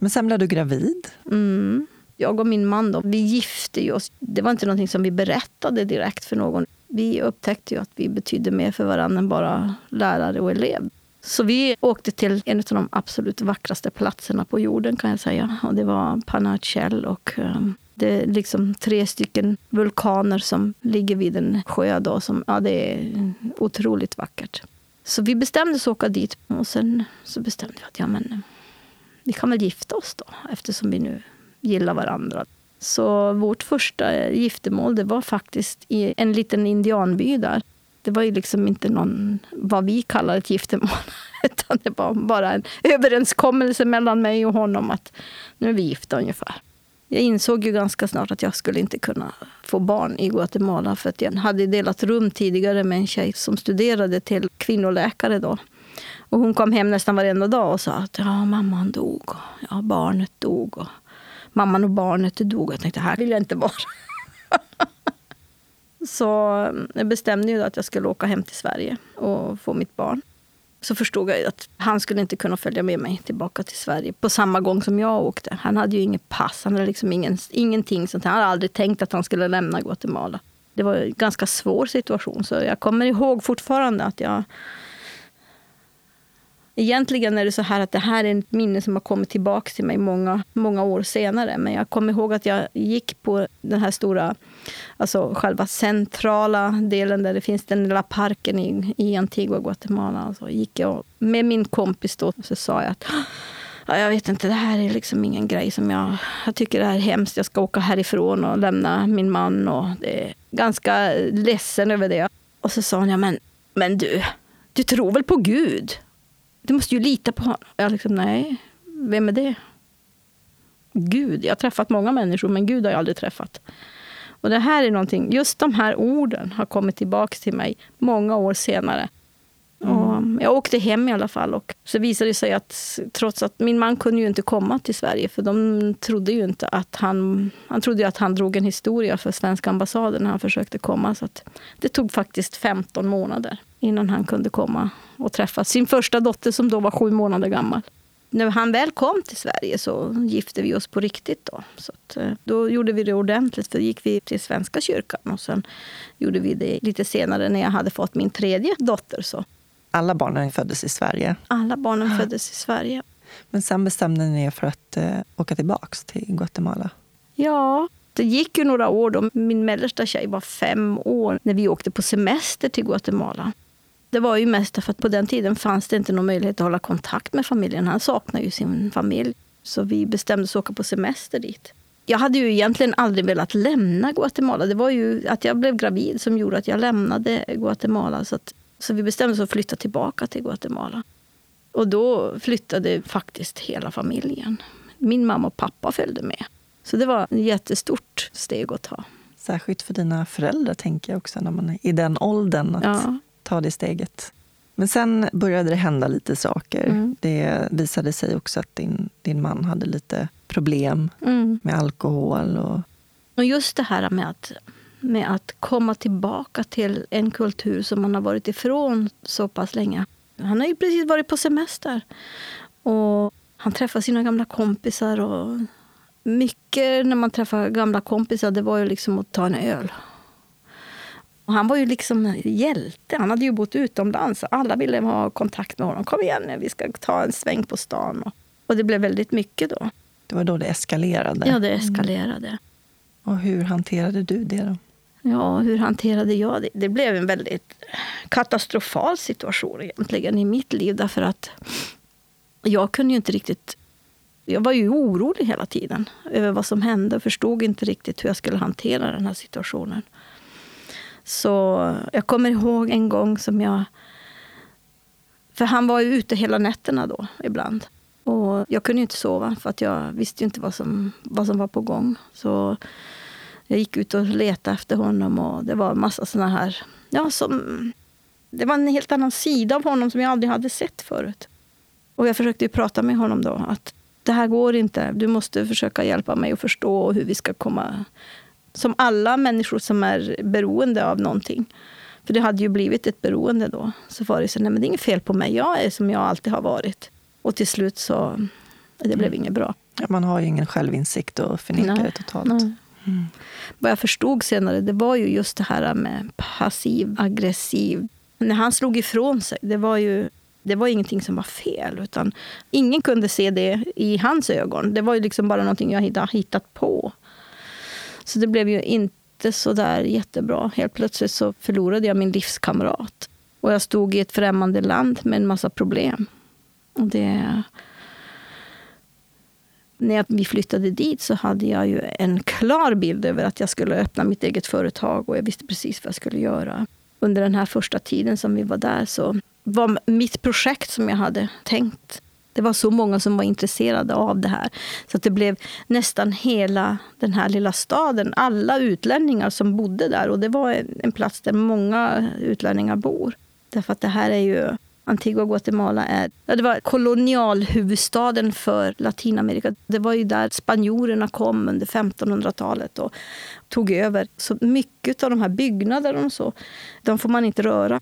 Men sen blev du gravid? Mm. Jag och min man då, vi gifte oss. Det var inte någonting som vi berättade direkt för någon. Vi upptäckte ju att vi betydde mer för varandra än bara lärare och elev. Så vi åkte till en av de absolut vackraste platserna på jorden kan jag säga. Och det var Panachel och ehm, det är liksom tre stycken vulkaner som ligger vid en sjö. Då, som, ja, det är otroligt vackert. Så vi bestämde oss att åka dit och sen så bestämde vi att ja, men, vi kan väl gifta oss då, eftersom vi nu gillar varandra. Så vårt första giftermål det var faktiskt i en liten indianby där. Det var ju liksom inte någon, vad vi kallar ett giftermål. Utan det var bara en överenskommelse mellan mig och honom att nu är vi gifta ungefär. Jag insåg ju ganska snart att jag skulle inte kunna få barn i Guatemala. För att jag hade delat rum tidigare med en tjej som studerade till kvinnoläkare då. Och hon kom hem nästan varenda dag och sa att ja, mamman dog. Och, ja, barnet dog. Och, mamman och barnet dog. Jag tänkte, här vill jag inte vara. Så mm, jag bestämde ju att jag skulle åka hem till Sverige och få mitt barn. Så förstod jag att han skulle inte kunna följa med mig tillbaka till Sverige på samma gång som jag åkte. Han hade ju inget pass, han hade liksom ingen, ingenting sånt. Han hade aldrig tänkt att han skulle lämna Guatemala. Det var en ganska svår situation. Så jag kommer ihåg fortfarande att jag Egentligen är det så här att det här är ett minne som har kommit tillbaka till mig många, många år senare. Men jag kommer ihåg att jag gick på den här stora, alltså själva centrala delen där det finns den lilla parken i, i Antigua, Guatemala. Så gick jag med min kompis då och så sa jag att jag vet inte, det här är liksom ingen grej som jag... Jag tycker det här är hemskt. Jag ska åka härifrån och lämna min man. Och det är ganska ledsen över det. Och så sa hon, ja men, men du, du tror väl på Gud? Du måste ju lita på honom. Jag liksom, nej, vem är det? Gud. Jag har träffat många människor, men Gud har jag aldrig träffat. Och det här är någonting, just de här orden har kommit tillbaka till mig många år senare. Mm. jag åkte hem i alla fall. Och så visade det sig att trots att min man kunde ju inte komma till Sverige för de trodde ju inte att han... Han trodde ju att han drog en historia för svenska ambassaden när han försökte komma. Så det tog faktiskt 15 månader innan han kunde komma och träffa sin första dotter som då var sju månader gammal. När han väl kom till Sverige så gifte vi oss på riktigt. Då, så att, eh, då gjorde vi det ordentligt. För då gick vi till Svenska kyrkan och sen gjorde vi det lite senare när jag hade fått min tredje dotter. Så. Alla barnen föddes i Sverige? Alla barnen föddes i Sverige. Men sen bestämde ni er för att eh, åka tillbaka till Guatemala? Ja, det gick ju några år. Då. Min mellersta tjej var fem år när vi åkte på semester till Guatemala. Det var ju mest för att på den tiden fanns det inte någon möjlighet att hålla kontakt med familjen. Han saknade ju sin familj. Så vi bestämde oss åka på semester dit. Jag hade ju egentligen aldrig velat lämna Guatemala. Det var ju att jag blev gravid som gjorde att jag lämnade Guatemala. Så, att, så vi bestämde oss att flytta tillbaka till Guatemala. Och då flyttade faktiskt hela familjen. Min mamma och pappa följde med. Så det var ett jättestort steg att ta. Särskilt för dina föräldrar, tänker jag också, när man är i den åldern. Att ja ta det steget. Men sen började det hända lite saker. Mm. Det visade sig också att din, din man hade lite problem mm. med alkohol. Och... och just det här med att, med att komma tillbaka till en kultur som man har varit ifrån så pass länge. Han har ju precis varit på semester. Och han träffade sina gamla kompisar. Och mycket när man träffar gamla kompisar det var ju liksom att ta en öl och han var ju liksom hjälte. Han hade ju bott utomlands. Alla ville ha kontakt med honom. Kom igen nu, vi ska ta en sväng på stan. Och det blev väldigt mycket då. Det var då det eskalerade? Ja, det eskalerade. Mm. Och hur hanterade du det då? Ja, hur hanterade jag det? Det blev en väldigt katastrofal situation egentligen i mitt liv. Därför att jag kunde ju inte riktigt... Jag var ju orolig hela tiden över vad som hände och förstod inte riktigt hur jag skulle hantera den här situationen. Så jag kommer ihåg en gång som jag... För han var ju ute hela nätterna då ibland. Och jag kunde inte sova för att jag visste inte vad som, vad som var på gång. Så jag gick ut och letade efter honom och det var en massa såna här... Ja, som, det var en helt annan sida av honom som jag aldrig hade sett förut. Och jag försökte prata med honom då. att Det här går inte. Du måste försöka hjälpa mig att förstå hur vi ska komma som alla människor som är beroende av någonting. För det hade ju blivit ett beroende då. Så var det så, nej men det är inget fel på mig, jag är som jag alltid har varit. Och till slut så, det blev mm. inget bra. Ja, man har ju ingen självinsikt och förnekar nej, det totalt. Nej. Mm. Vad jag förstod senare, det var ju just det här med passiv, aggressiv. När han slog ifrån sig, det var ju det var ingenting som var fel. Utan ingen kunde se det i hans ögon. Det var ju liksom bara någonting jag hade hittat på. Så det blev ju inte så där jättebra. Helt plötsligt så förlorade jag min livskamrat. Och jag stod i ett främmande land med en massa problem. Och det... När vi flyttade dit så hade jag ju en klar bild över att jag skulle öppna mitt eget företag och jag visste precis vad jag skulle göra. Under den här första tiden som vi var där så var mitt projekt som jag hade tänkt. Det var så många som var intresserade av det här. Så att det blev nästan hela den här lilla staden, alla utlänningar som bodde där. Och det var en plats där många utlänningar bor. Därför att det här är ju Antigua Guatemala är, ja, det var kolonialhuvudstaden för Latinamerika. Det var ju där spanjorerna kom under 1500-talet och tog över. Så mycket av de här byggnaderna och så, de får man inte röra.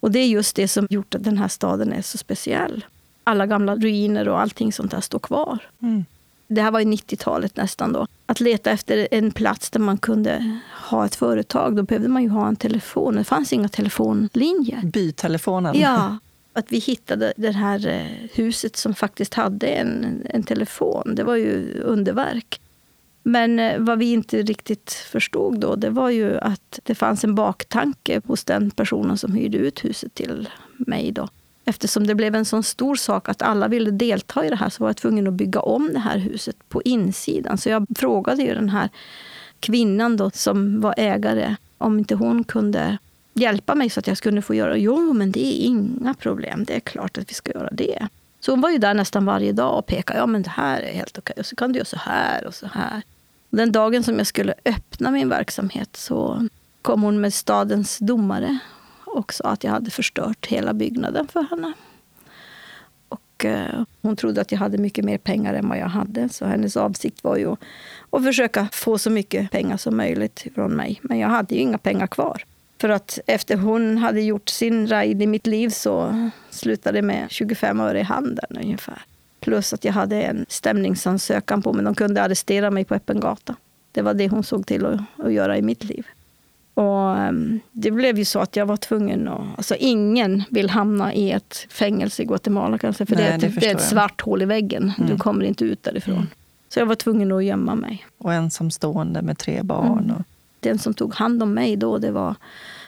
Och det är just det som gjort att den här staden är så speciell. Alla gamla ruiner och allting sånt där står kvar. Mm. Det här var ju 90-talet nästan då. Att leta efter en plats där man kunde ha ett företag, då behövde man ju ha en telefon. Det fanns inga telefonlinjer. Bytelefonen. Ja, att vi hittade det här eh, huset som faktiskt hade en, en telefon, det var ju underverk. Men eh, vad vi inte riktigt förstod då, det var ju att det fanns en baktanke hos den personen som hyrde ut huset till mig. Då. Eftersom det blev en sån stor sak att alla ville delta i det här så var jag tvungen att bygga om det här huset på insidan. Så jag frågade ju den här kvinnan då, som var ägare om inte hon kunde hjälpa mig så att jag skulle få göra. Jo, men det är inga problem. Det är klart att vi ska göra det. Så hon var ju där nästan varje dag och pekade. Ja, men det här är helt okej. Och så kan du göra så här och så här. Den dagen som jag skulle öppna min verksamhet så kom hon med stadens domare och sa att jag hade förstört hela byggnaden för henne. Och eh, hon trodde att jag hade mycket mer pengar än vad jag hade. Så hennes avsikt var ju att försöka få så mycket pengar som möjligt från mig. Men jag hade ju inga pengar kvar. För att efter hon hade gjort sin ride i mitt liv så slutade det med 25 öre i handen ungefär. Plus att jag hade en stämningsansökan på mig. De kunde arrestera mig på öppen gata. Det var det hon såg till att, att göra i mitt liv. Och um, det blev ju så att jag var tvungen att... Alltså ingen vill hamna i ett fängelse i Guatemala kanske. För Nej, det, är ett, det är ett svart hål i väggen. Mm. Du kommer inte ut därifrån. Mm. Så jag var tvungen att gömma mig. Och ensamstående med tre barn. Mm. Och den som tog hand om mig då, det var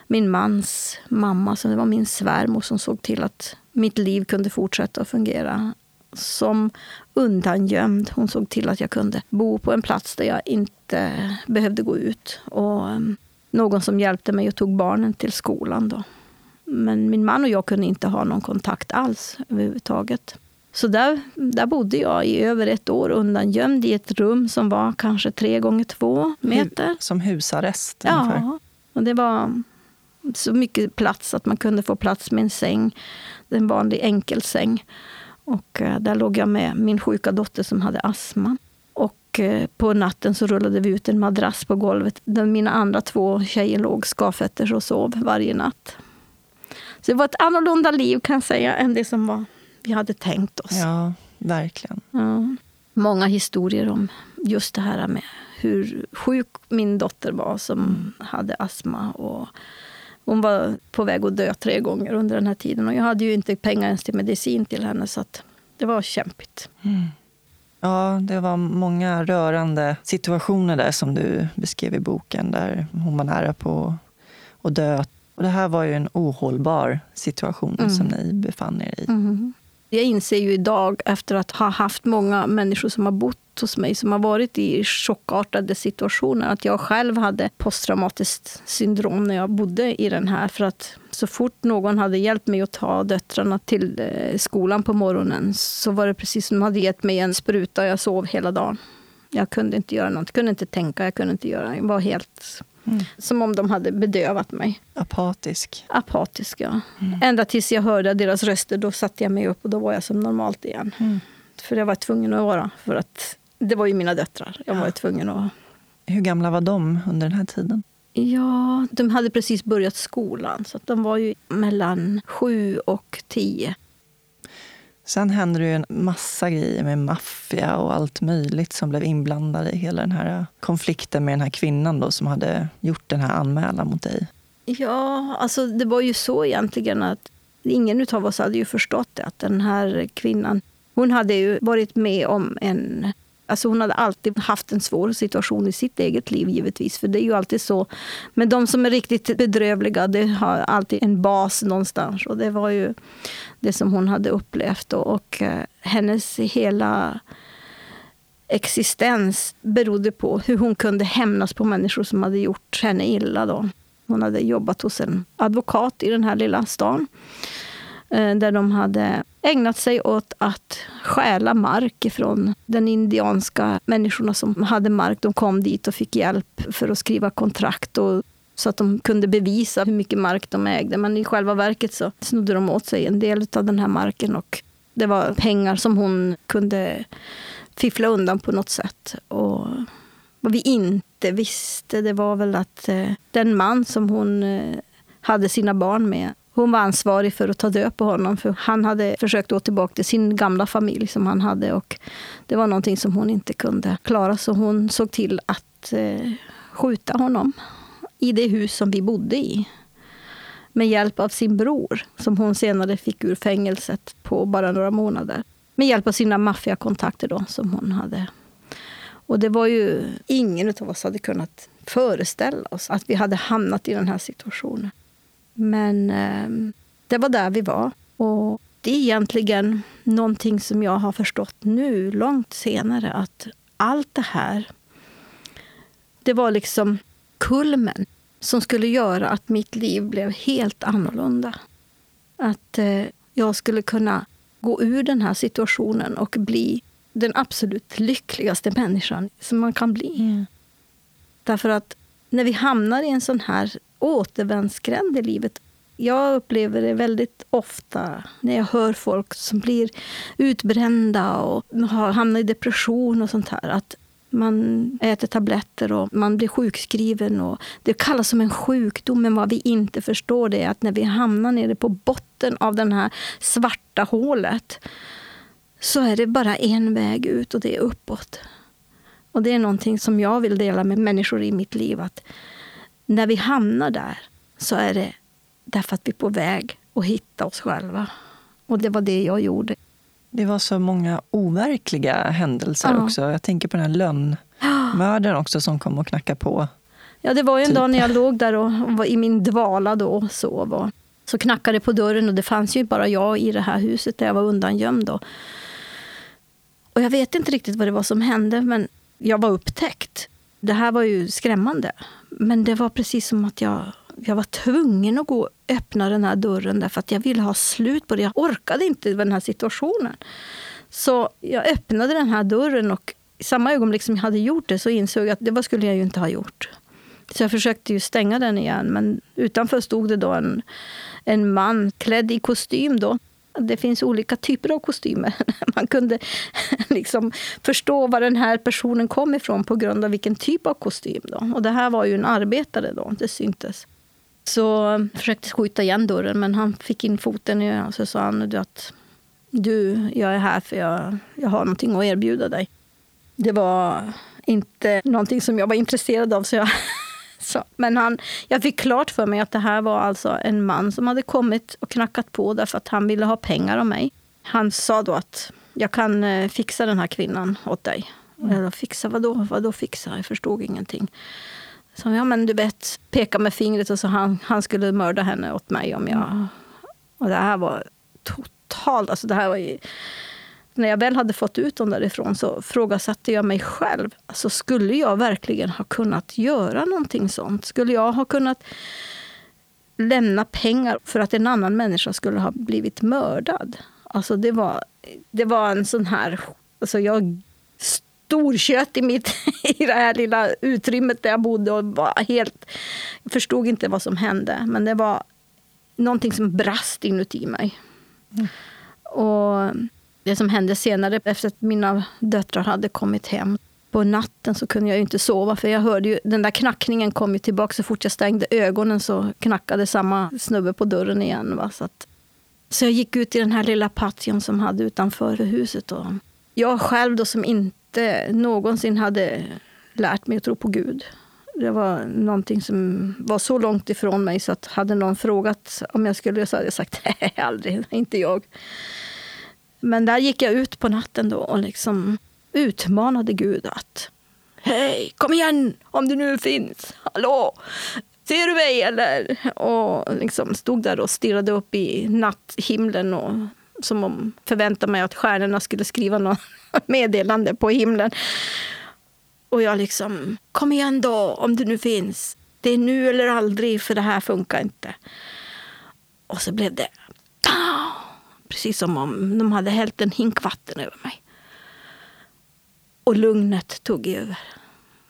min mans mamma. Så det var min svärmor som såg till att mitt liv kunde fortsätta att fungera som undangömd. Hon såg till att jag kunde bo på en plats där jag inte behövde gå ut. Och um, någon som hjälpte mig och tog barnen till skolan. Då. Men min man och jag kunde inte ha någon kontakt alls överhuvudtaget. Så där, där bodde jag i över ett år undangömd i ett rum som var kanske tre gånger två meter. Som husarrest? Ja, ungefär. och det var så mycket plats att man kunde få plats med en säng. En vanlig enkelsäng. Och eh, där låg jag med min sjuka dotter som hade astma. Och eh, på natten så rullade vi ut en madrass på golvet där mina andra två tjejer låg skavfötters och sov varje natt. Så det var ett annorlunda liv kan jag säga än det som var vi hade tänkt oss. Ja, verkligen. Ja. Många historier om just det här med hur sjuk min dotter var som mm. hade astma. Och hon var på väg att dö tre gånger under den här tiden. Och jag hade ju inte pengar ens till medicin till henne. Så det var kämpigt. Mm. Ja, det var många rörande situationer där som du beskrev i boken. Där hon var nära på att dö. Och det här var ju en ohållbar situation mm. som ni befann er i. Mm. Jag inser ju idag, efter att ha haft många människor som har bott hos mig som har varit i chockartade situationer, att jag själv hade posttraumatiskt syndrom när jag bodde i den här. För att så fort någon hade hjälpt mig att ta döttrarna till eh, skolan på morgonen så var det precis som de hade gett mig en spruta och jag sov hela dagen. Jag kunde inte göra något, jag kunde inte tänka, jag kunde inte göra Jag var helt Mm. Som om de hade bedövat mig. Apatisk. Apatisk, ja. Mm. Ända tills jag hörde deras röster, då satte jag mig upp och då var jag som normalt igen. Mm. För jag var tvungen att vara. För att det var ju mina döttrar. Jag var ja. tvungen att... Hur gamla var de under den här tiden? Ja, de hade precis börjat skolan. Så de var ju mellan sju och tio. Sen hände det ju en massa grejer med maffia och allt möjligt som blev inblandade i hela den här äh, konflikten med den här kvinnan då, som hade gjort den här anmälan mot dig. Ja, alltså det var ju så egentligen att ingen av oss hade ju förstått det, att den här kvinnan, hon hade ju varit med om en Alltså hon hade alltid haft en svår situation i sitt eget liv givetvis. För det är ju alltid så. Men de som är riktigt bedrövliga, det har alltid en bas någonstans. Och det var ju det som hon hade upplevt. Och, och eh, hennes hela existens berodde på hur hon kunde hämnas på människor som hade gjort henne illa. Då. Hon hade jobbat hos en advokat i den här lilla stan. Eh, där de hade ägnat sig åt att stjäla mark ifrån den indianska människorna som hade mark. De kom dit och fick hjälp för att skriva kontrakt och så att de kunde bevisa hur mycket mark de ägde. Men i själva verket så snodde de åt sig en del av den här marken och det var pengar som hon kunde fiffla undan på något sätt. Och vad vi inte visste det var väl att eh, den man som hon eh, hade sina barn med hon var ansvarig för att ta död på honom. För Han hade försökt gå tillbaka till sin gamla familj som han hade. Och det var någonting som hon inte kunde klara. Så hon såg till att eh, skjuta honom i det hus som vi bodde i. Med hjälp av sin bror, som hon senare fick ur fängelset på bara några månader. Med hjälp av sina maffiakontakter då, som hon hade. Och det var ju ingen av oss hade kunnat föreställa oss att vi hade hamnat i den här situationen. Men eh, det var där vi var. Och det är egentligen någonting som jag har förstått nu, långt senare, att allt det här, det var liksom kulmen som skulle göra att mitt liv blev helt annorlunda. Att eh, jag skulle kunna gå ur den här situationen och bli den absolut lyckligaste människan som man kan bli. Mm. Därför att när vi hamnar i en sån här återvändsgränd i livet. Jag upplever det väldigt ofta när jag hör folk som blir utbrända och hamnar i depression och sånt här. Att man äter tabletter och man blir sjukskriven. Och det kallas som en sjukdom, men vad vi inte förstår det är att när vi hamnar nere på botten av det här svarta hålet så är det bara en väg ut och det är uppåt. Och det är någonting som jag vill dela med människor i mitt liv. att när vi hamnar där så är det därför att vi är på väg att hitta oss själva. Och det var det jag gjorde. Det var så många overkliga händelser ja. också. Jag tänker på den här lönnmördaren också som kom och knackade på. Ja, det var ju en typ. dag när jag låg där och var i min dvala då och sov. Och så knackade det på dörren och det fanns ju bara jag i det här huset där jag var undangömd. Då. Och jag vet inte riktigt vad det var som hände, men jag var upptäckt. Det här var ju skrämmande. Men det var precis som att jag, jag var tvungen att gå och öppna den här dörren därför att jag ville ha slut på det. Jag orkade inte med den här situationen. Så jag öppnade den här dörren och i samma ögonblick som jag hade gjort det så insåg jag att det skulle jag ju inte ha gjort. Så jag försökte ju stänga den igen, men utanför stod det då en, en man klädd i kostym. Då, det finns olika typer av kostymer. Man kunde liksom förstå var den här personen kom ifrån på grund av vilken typ av kostym. Då. Och det här var ju en arbetare då, det syntes. Så jag försökte skjuta igen dörren, men han fick in foten i och så sa han att du, jag är här för jag, jag har någonting att erbjuda dig. Det var inte någonting som jag var intresserad av, så jag så, men han, jag fick klart för mig att det här var alltså en man som hade kommit och knackat på därför att han ville ha pengar av mig. Han sa då att jag kan eh, fixa den här kvinnan åt dig. Mm. Jag fixa vadå? Vadå fixa? Jag förstod ingenting. Så ja men du vet, peka med fingret och så han, han skulle mörda henne åt mig om jag... Mm. Och det här var totalt, alltså det här var ju när jag väl hade fått ut dem därifrån så frågasatte jag mig själv. Alltså, skulle jag verkligen ha kunnat göra någonting sånt? Skulle jag ha kunnat lämna pengar för att en annan människa skulle ha blivit mördad? Alltså det var, det var en sån här... Alltså jag storkött i, mitt, i det här lilla utrymmet där jag bodde och var helt... Jag förstod inte vad som hände, men det var någonting som brast inuti mig. Mm. Och det som hände senare, efter att mina döttrar hade kommit hem. På natten så kunde jag inte sova, för jag hörde ju, den där knackningen kom ju tillbaka. Så fort jag stängde ögonen så knackade samma snubbe på dörren igen. Va? Så, att, så jag gick ut i den här lilla patien som hade utanför huset. Och jag själv då som inte någonsin hade lärt mig att tro på Gud. Det var någonting som var så långt ifrån mig så att hade någon frågat om jag skulle så hade jag sagt nej, aldrig, inte jag. Men där gick jag ut på natten då och liksom utmanade Gud att Hej, kom igen om du nu finns. Hallå, ser du mig eller? Och liksom stod där och stirrade upp i natthimlen och som om förväntade mig att stjärnorna skulle skriva något meddelande på himlen. Och jag liksom, kom igen då om du nu finns. Det är nu eller aldrig för det här funkar inte. Och så blev det, Precis som om de hade hällt en hink vatten över mig. Och lugnet tog över.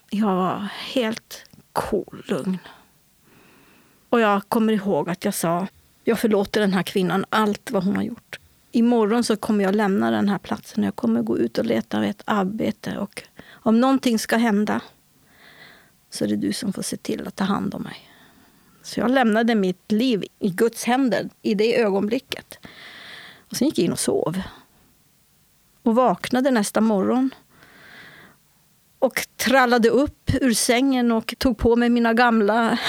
Jag var helt cool, lugn. Och jag kommer ihåg att jag sa, jag förlåter den här kvinnan allt vad hon har gjort. Imorgon så kommer jag lämna den här platsen. Jag kommer gå ut och leta ett arbete. Och om någonting ska hända så är det du som får se till att ta hand om mig. Så jag lämnade mitt liv i Guds händer i det ögonblicket. Och sen gick jag in och sov. Och vaknade nästa morgon. Och trallade upp ur sängen och tog på mig mina gamla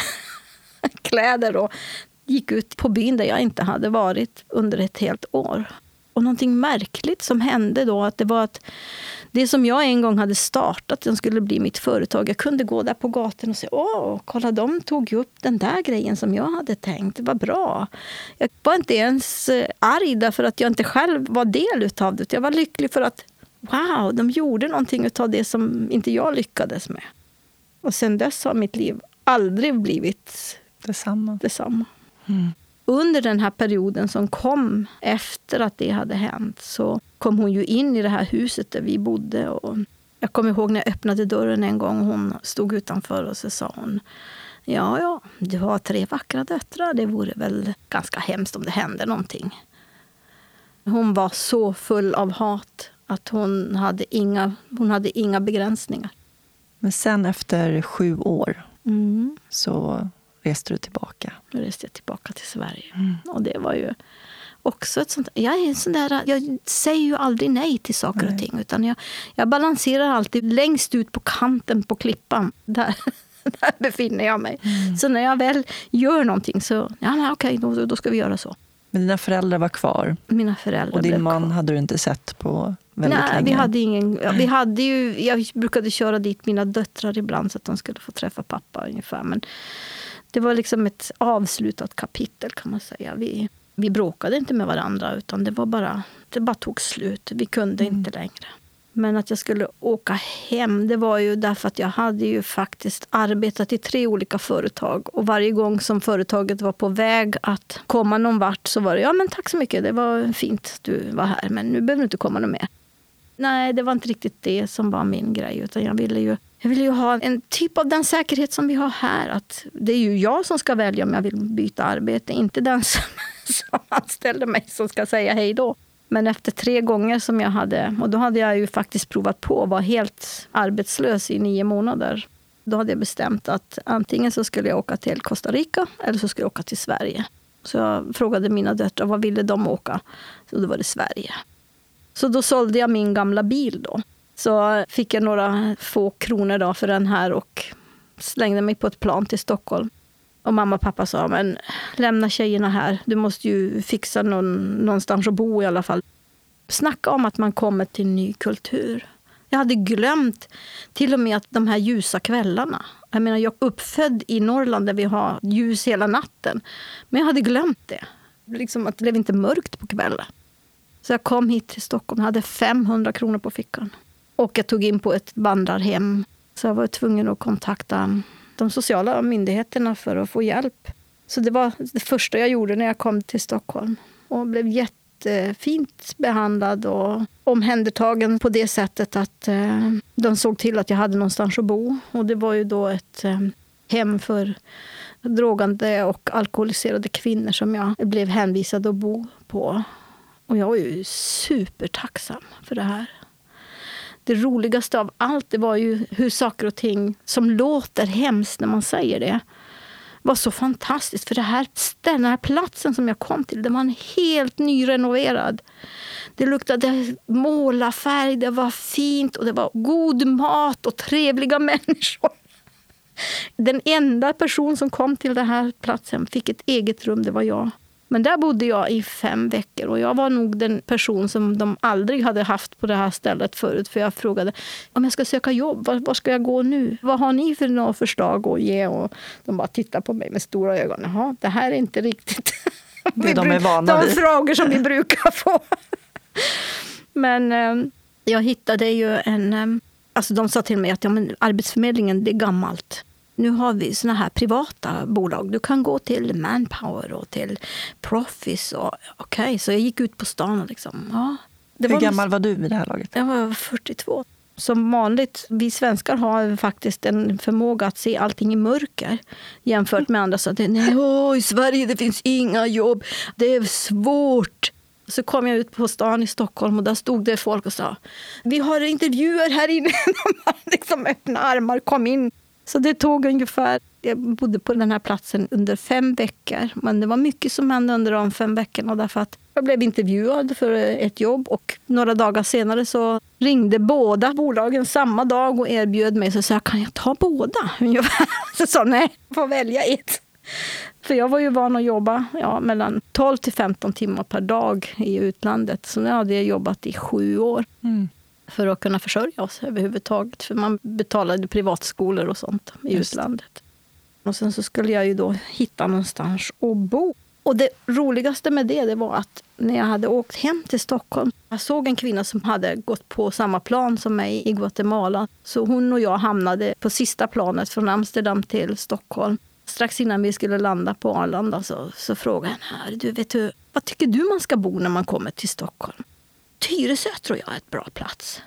kläder och gick ut på byn där jag inte hade varit under ett helt år. Och någonting märkligt som hände då, att det var att det som jag en gång hade startat, som skulle bli mitt företag. Jag kunde gå där på gatan och säga, åh, kolla de tog upp den där grejen som jag hade tänkt. Var bra. Jag var inte ens eh, arg därför att jag inte själv var del utav det. Jag var lycklig för att, wow, de gjorde någonting utav det som inte jag lyckades med. Och sen dess har mitt liv aldrig blivit detsamma. detsamma. Mm. Under den här perioden som kom efter att det hade hänt så kom hon ju in i det här huset där vi bodde. Och jag kommer ihåg när jag öppnade dörren en gång. Hon stod utanför och så sa hon Ja, ja, du har tre vackra döttrar. Det vore väl ganska hemskt om det hände någonting. Hon var så full av hat att hon hade inga, hon hade inga begränsningar. Men sen efter sju år mm. så reste du tillbaka? Då reste jag tillbaka till Sverige. Mm. Och det var ju också ett sånt... Jag, är en sån där, jag säger ju aldrig nej till saker nej. och ting. Utan jag, jag balanserar alltid längst ut på kanten på klippan. Där, där befinner jag mig. Mm. Så när jag väl gör någonting så, ja men okej, då, då ska vi göra så. Men dina föräldrar var kvar? Mina föräldrar Och din man kvar. hade du inte sett på väldigt Nej, länge? Vi hade ingen, vi hade ju, jag brukade köra dit mina döttrar ibland så att de skulle få träffa pappa ungefär. Men det var liksom ett avslutat kapitel kan man säga. Vi, vi bråkade inte med varandra utan det var bara, det bara tog slut. Vi kunde mm. inte längre. Men att jag skulle åka hem, det var ju därför att jag hade ju faktiskt arbetat i tre olika företag. Och varje gång som företaget var på väg att komma någon vart så var det ja men tack så mycket, det var fint att du var här men nu behöver du inte komma någon mer. Nej, det var inte riktigt det som var min grej utan jag ville ju jag ville ju ha en typ av den säkerhet som vi har här. Att det är ju jag som ska välja om jag vill byta arbete, inte den som, som anställde mig som ska säga hej då. Men efter tre gånger som jag hade, och då hade jag ju faktiskt provat på att vara helt arbetslös i nio månader. Då hade jag bestämt att antingen så skulle jag åka till Costa Rica eller så skulle jag åka till Sverige. Så jag frågade mina döttrar vad ville de åka. Så då var det Sverige. Så då sålde jag min gamla bil då så fick jag några få kronor då för den här och slängde mig på ett plan till Stockholm. Och mamma och pappa sa, men lämna tjejerna här. Du måste ju fixa någon, någonstans att bo i alla fall. Snacka om att man kommer till en ny kultur. Jag hade glömt till och med att de här ljusa kvällarna. Jag menar, jag är uppfödd i Norrland där vi har ljus hela natten. Men jag hade glömt det. Liksom att det blev inte mörkt på kvällen. Så jag kom hit till Stockholm hade 500 kronor på fickan. Och jag tog in på ett vandrarhem. Så jag var tvungen att kontakta de sociala myndigheterna för att få hjälp. Så det var det första jag gjorde när jag kom till Stockholm. Och blev jättefint behandlad och omhändertagen på det sättet att eh, de såg till att jag hade någonstans att bo. Och det var ju då ett eh, hem för drogande och alkoholiserade kvinnor som jag blev hänvisad att bo på. Och jag var ju supertacksam för det här det roligaste av allt det var ju hur saker och ting som låter hemskt när man säger det var så fantastiskt. För det här den här platsen som jag kom till, den var helt nyrenoverad. Det luktade målarfärg, det var fint och det var god mat och trevliga människor. Den enda person som kom till den här platsen fick ett eget rum, det var jag. Men där bodde jag i fem veckor och jag var nog den person som de aldrig hade haft på det här stället förut. För jag frågade om jag ska söka jobb, var, var ska jag gå nu? Vad har ni för några förslag att ge? Och de bara tittade på mig med stora ögon. Jaha, det här är inte riktigt det de är vana de frågor som vi brukar få. Men eh, jag hittade ju en... Eh, alltså de sa till mig att ja, men Arbetsförmedlingen, det är gammalt. Nu har vi såna här privata bolag. Du kan gå till Manpower och till Proffice. Okej, okay. så jag gick ut på stan och liksom... Ja, Hur var gammal var du vid det här laget? Jag var 42 som vanligt, vi svenskar har faktiskt en förmåga att se allting i mörker jämfört med andra. Så att nej, åh, i Sverige det finns inga jobb, det är svårt. Så kom jag ut på stan i Stockholm och där stod det folk och sa vi har intervjuer här inne. De liksom öppna armar kom in. Så det tog ungefär, jag bodde på den här platsen under fem veckor. Men det var mycket som hände under de fem veckorna därför att jag blev intervjuad för ett jobb och några dagar senare så ringde båda bolagen samma dag och erbjöd mig. Så sa jag, kan jag ta båda? Så sa nej, jag får välja ett. För jag var ju van att jobba ja, mellan 12 till 15 timmar per dag i utlandet. Så nu hade jag jobbat i sju år. Mm. För att kunna försörja oss överhuvudtaget. För man betalade privatskolor och sånt i Just. utlandet. Och sen så skulle jag ju då hitta någonstans att bo. Och det roligaste med det, det var att när jag hade åkt hem till Stockholm, jag såg en kvinna som hade gått på samma plan som mig i Guatemala. Så hon och jag hamnade på sista planet från Amsterdam till Stockholm. Strax innan vi skulle landa på Arlanda så, så frågade jag du, vet du, vad tycker du man ska bo när man kommer till Stockholm? Tyresö tror jag är ett bra plats.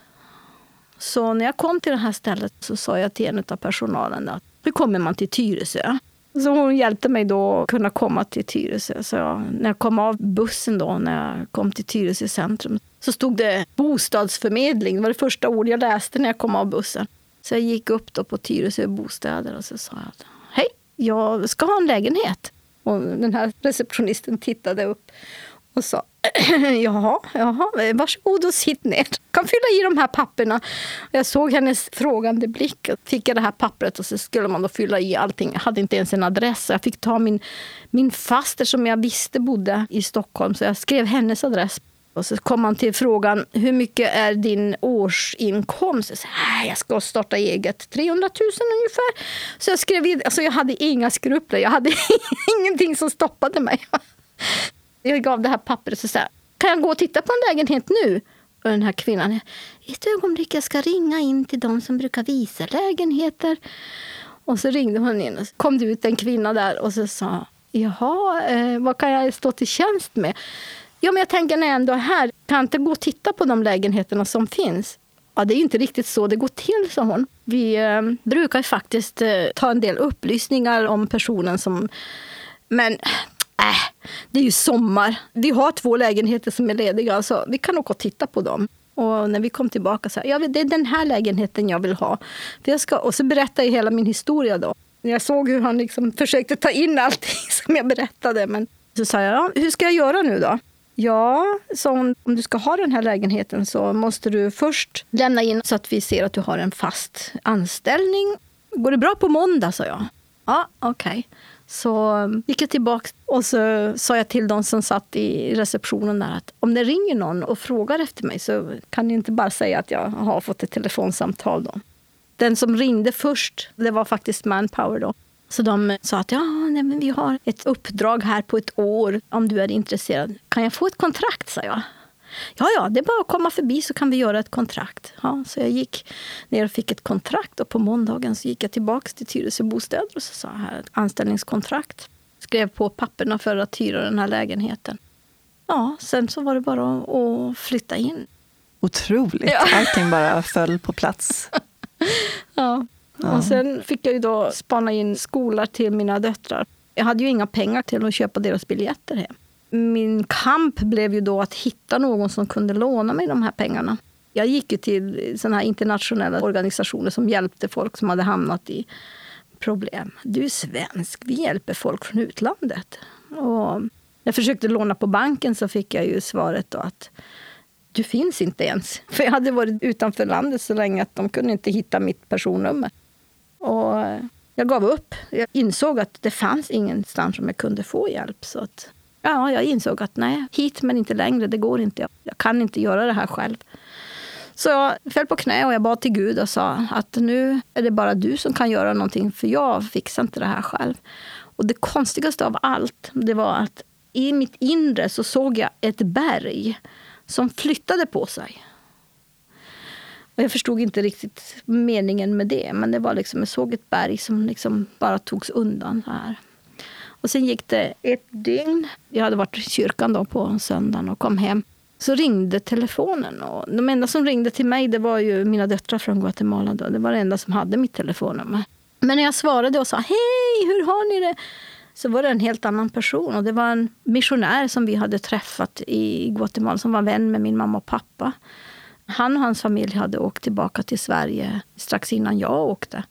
Så när jag kom till det här stället så sa jag till en av personalen att nu kommer man till Tyresö? Så hon hjälpte mig då att kunna komma till Tyresö. Så jag, när jag kom av bussen då, när jag kom till Tyresö centrum, så stod det bostadsförmedling. Det var det första ord jag läste när jag kom av bussen. Så jag gick upp då på Tyresö bostäder och så sa jag hej, jag ska ha en lägenhet. Och den här receptionisten tittade upp och sa jaha, jaha, varsågod och sitt ner. kan fylla i de här papperna. Jag såg hennes frågande blick. Jag fick jag det här pappret och så skulle man då fylla i allting. Jag hade inte ens en adress. Jag fick ta min, min faster som jag visste bodde i Stockholm. Så jag skrev hennes adress. Och så kom man till frågan, hur mycket är din årsinkomst? Jag, sa, jag ska starta eget, 300 000 ungefär. Så jag skrev, alltså jag hade inga skrupler, jag hade ingenting som stoppade mig. Jag gav det här pappret och sa, kan jag gå och titta på en lägenhet nu? Och den här kvinnan, ett ögonblick, jag ska ringa in till de som brukar visa lägenheter. Och så ringde hon in och kom det ut en kvinna där och så sa, jaha, eh, vad kan jag stå till tjänst med? Ja, men jag tänker när jag ändå är här, kan jag inte gå och titta på de lägenheterna som finns? Ja, det är inte riktigt så det går till, sa hon. Vi eh, brukar faktiskt eh, ta en del upplysningar om personen som... Men äh, det är ju sommar. Vi har två lägenheter som är lediga, så vi kan åka och titta på dem. Och när vi kom tillbaka så ja, det är den här lägenheten jag vill ha. För jag ska, och så berättade jag hela min historia då. Jag såg hur han liksom försökte ta in allting som jag berättade. Men så sa jag, ja, hur ska jag göra nu då? Ja, så om, om du ska ha den här lägenheten så måste du först lämna in så att vi ser att du har en fast anställning. Går det bra på måndag? sa jag. Ja, okej. Okay. Så um, gick jag tillbaka och så sa jag till de som satt i receptionen där att om det ringer någon och frågar efter mig så kan ni inte bara säga att jag har fått ett telefonsamtal. Då. Den som ringde först, det var faktiskt Manpower då. Så de sa att ja, nej, men vi har ett uppdrag här på ett år om du är intresserad. Kan jag få ett kontrakt, sa jag. Ja, ja, det är bara att komma förbi så kan vi göra ett kontrakt. Ja, så jag gick ner och fick ett kontrakt och på måndagen så gick jag tillbaka till Tyresö Bostäder och så sa här, anställningskontrakt. Skrev på papperna för att hyra den här lägenheten. Ja, sen så var det bara att flytta in. Otroligt! Ja. Allting bara föll på plats. ja. ja. Och sen fick jag ju då spana in skolor till mina döttrar. Jag hade ju inga pengar till att köpa deras biljetter hem min kamp blev ju då att hitta någon som kunde låna mig de här pengarna. Jag gick ju till såna här internationella organisationer som hjälpte folk som hade hamnat i problem. Du är svensk, vi hjälper folk från utlandet. Och när jag försökte låna på banken så fick jag ju svaret då att du finns inte ens. För jag hade varit utanför landet så länge att de kunde inte hitta mitt personnummer. Och jag gav upp. Jag insåg att det fanns ingenstans som jag kunde få hjälp. Så att ja, jag insåg att nej, hit men inte längre, det går inte. Jag kan inte göra det här själv. Så jag föll på knä och jag bad till Gud och sa att nu är det bara du som kan göra någonting, för jag fixar inte det här själv. Och det konstigaste av allt, det var att i mitt inre så såg jag ett berg som flyttade på sig. Och jag förstod inte riktigt meningen med det. Men det var liksom, jag såg ett berg som liksom bara togs undan. Här. Och sen gick det ett dygn. Jag hade varit i kyrkan då på söndagen och kom hem. Så ringde telefonen. Och de enda som ringde till mig det var ju mina döttrar från Guatemala. Då. Det var det enda som hade mitt telefonnummer. Men när jag svarade och sa hej, hur har ni det? Så var det en helt annan person. Och det var en missionär som vi hade träffat i Guatemala som var vän med min mamma och pappa. Han och hans familj hade åkt tillbaka till Sverige strax innan jag åkte.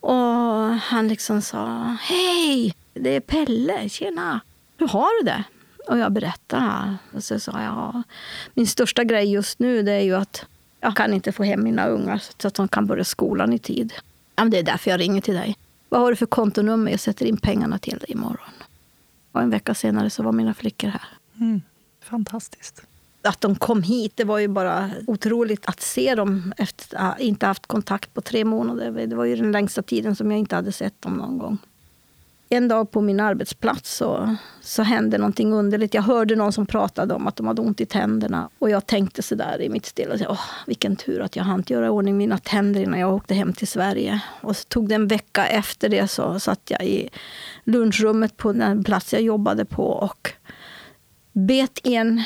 Och han liksom sa, hej, det är Pelle, tjena. Hur har du det? Och jag berättade. Och så sa jag, min största grej just nu det är ju att jag kan inte få hem mina ungar så att de kan börja skolan i tid. Ja, det är därför jag ringer till dig. Vad har du för kontonummer? Jag sätter in pengarna till dig imorgon. Och en vecka senare så var mina flickor här. Mm. Fantastiskt. Att de kom hit, det var ju bara otroligt att se dem efter att inte haft kontakt på tre månader. Det var ju den längsta tiden som jag inte hade sett dem någon gång en dag på min arbetsplats så, så hände någonting underligt. Jag hörde någon som pratade om att de hade ont i tänderna. Och jag tänkte så där i mitt stilla, åh, vilken tur att jag hann göra i ordning mina tänder innan jag åkte hem till Sverige. Och så tog det en vecka efter det så satt jag i lunchrummet på den plats jag jobbade på och bet i en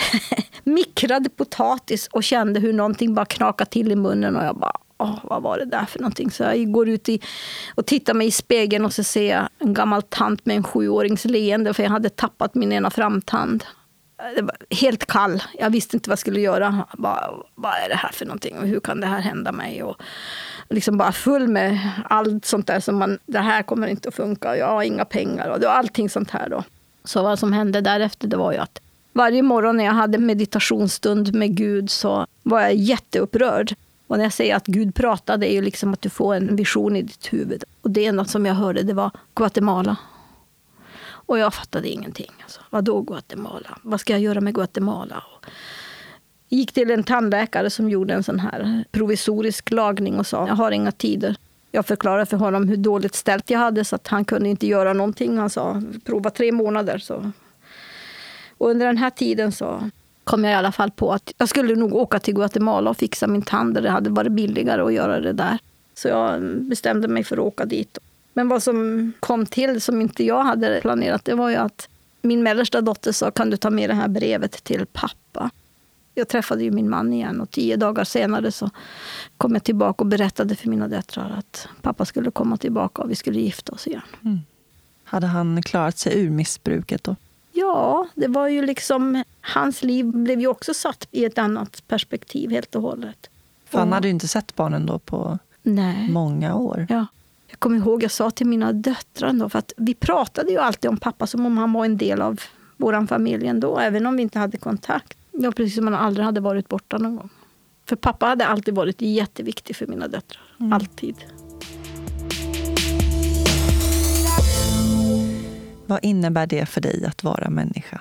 mikrad potatis och kände hur någonting bara knakade till i munnen. Och jag bara, oh, vad var det där för någonting? Så jag går ut i, och tittar mig i spegeln och så ser jag en gammal tant med en sjuårings leende för jag hade tappat min ena framtand. Det var helt kall. Jag visste inte vad jag skulle göra. Bara, vad är det här för någonting? Och hur kan det här hända mig? Och liksom bara full med allt sånt där som man, det här kommer inte att funka. Jag har inga pengar och det var allting sånt här då. Så vad som hände därefter det var ju att varje morgon när jag hade meditationsstund med Gud så var jag jätteupprörd. Och när jag säger att Gud pratade, är ju liksom att du får en vision i ditt huvud. Och det enda som jag hörde, det var Guatemala. Och jag fattade ingenting. Alltså, Vadå Guatemala? Vad ska jag göra med Guatemala? Jag gick till en tandläkare som gjorde en sån här provisorisk lagning och sa, jag har inga tider. Jag förklarade för honom hur dåligt ställt jag hade så att han kunde inte göra någonting. Han sa, prova tre månader. Så. Och under den här tiden så kom jag i alla fall på att jag skulle nog åka till Guatemala och fixa min tand. Det hade varit billigare att göra det där. Så jag bestämde mig för att åka dit. Men vad som kom till som inte jag hade planerat, det var ju att min mellersta dotter sa, kan du ta med det här brevet till pappa? Jag träffade ju min man igen och tio dagar senare så kom jag tillbaka och berättade för mina döttrar att pappa skulle komma tillbaka och vi skulle gifta oss igen. Mm. Hade han klarat sig ur missbruket då? Ja, det var ju liksom... Hans liv blev ju också satt i ett annat perspektiv helt och hållet. För han hade ju inte sett barnen då på Nej. många år. Ja. Jag kommer ihåg jag sa till mina döttrar då, för att vi pratade ju alltid om pappa som om han var en del av vår familj ändå, även om vi inte hade kontakt. Ja, precis som han aldrig hade varit borta någon gång. För pappa hade alltid varit jätteviktig för mina döttrar. Mm. Alltid. Vad innebär det för dig att vara människa?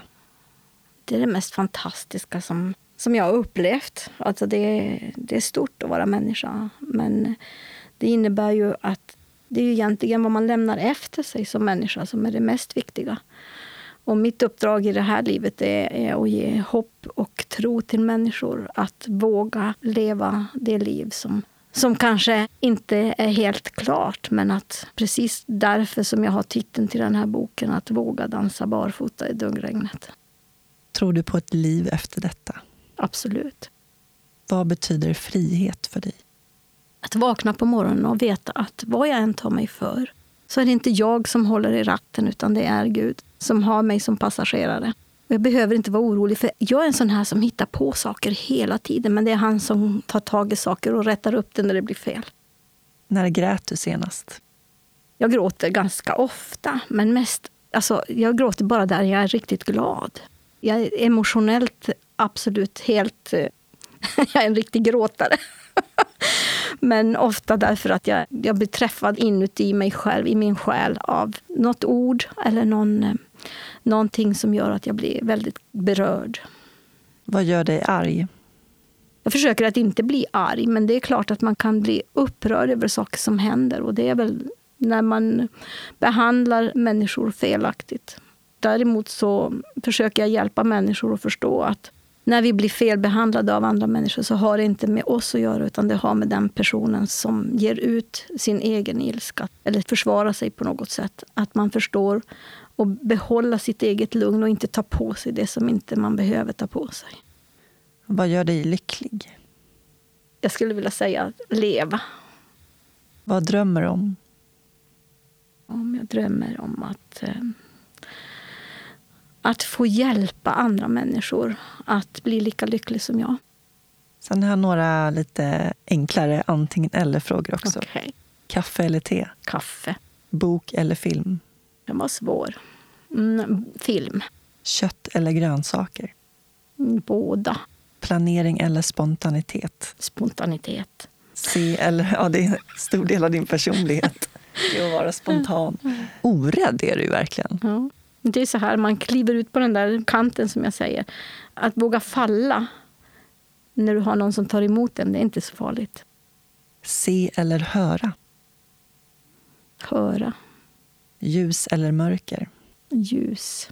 Det är det mest fantastiska som, som jag har upplevt. Alltså det, det är stort att vara människa. Men det innebär ju att det är ju egentligen vad man lämnar efter sig som människa som är det mest viktiga. Och mitt uppdrag i det här livet är, är att ge hopp och tro till människor. Att våga leva det liv som som kanske inte är helt klart, men att precis därför som jag har titeln till den här boken, att våga dansa barfota i duggregnet. Tror du på ett liv efter detta? Absolut. Vad betyder frihet för dig? Att vakna på morgonen och veta att vad jag än tar mig för så är det inte jag som håller i ratten, utan det är Gud som har mig som passagerare. Jag behöver inte vara orolig, för jag är en sån här som hittar på saker hela tiden. Men det är han som tar tag i saker och rättar upp det när det blir fel. När grät du senast? Jag gråter ganska ofta, men mest... Alltså, jag gråter bara där jag är riktigt glad. Jag är emotionellt absolut helt... jag är en riktig gråtare. men ofta därför att jag, jag blir träffad inuti mig själv, i min själ av något ord eller någon någonting som gör att jag blir väldigt berörd. Vad gör dig arg? Jag försöker att inte bli arg, men det är klart att man kan bli upprörd över saker som händer. Och det är väl när man behandlar människor felaktigt. Däremot så försöker jag hjälpa människor att förstå att När vi blir felbehandlade av andra människor så har det inte med oss att göra utan det har med den personen som ger ut sin egen ilska eller försvarar sig på något sätt. Att man förstår och behålla sitt eget lugn och inte ta på sig det som inte man behöver ta på sig. Vad gör dig lycklig? Jag skulle vilja säga leva. Vad drömmer du om? Om jag drömmer om att, eh, att få hjälpa andra människor att bli lika lycklig som jag. Sen har jag några lite enklare antingen eller-frågor också. Okay. Kaffe eller te? Kaffe. Bok eller film? Den var svår. Mm, film. Kött eller grönsaker? Mm, båda. Planering eller spontanitet? Spontanitet. Se eller, ja, det är en stor del av din personlighet. Det att vara spontan. Orädd är du verkligen. Ja. Det är så här, man kliver ut på den där kanten som jag säger. Att våga falla när du har någon som tar emot den, det är inte så farligt. Se eller höra? Höra. Ljus eller mörker? Ljus.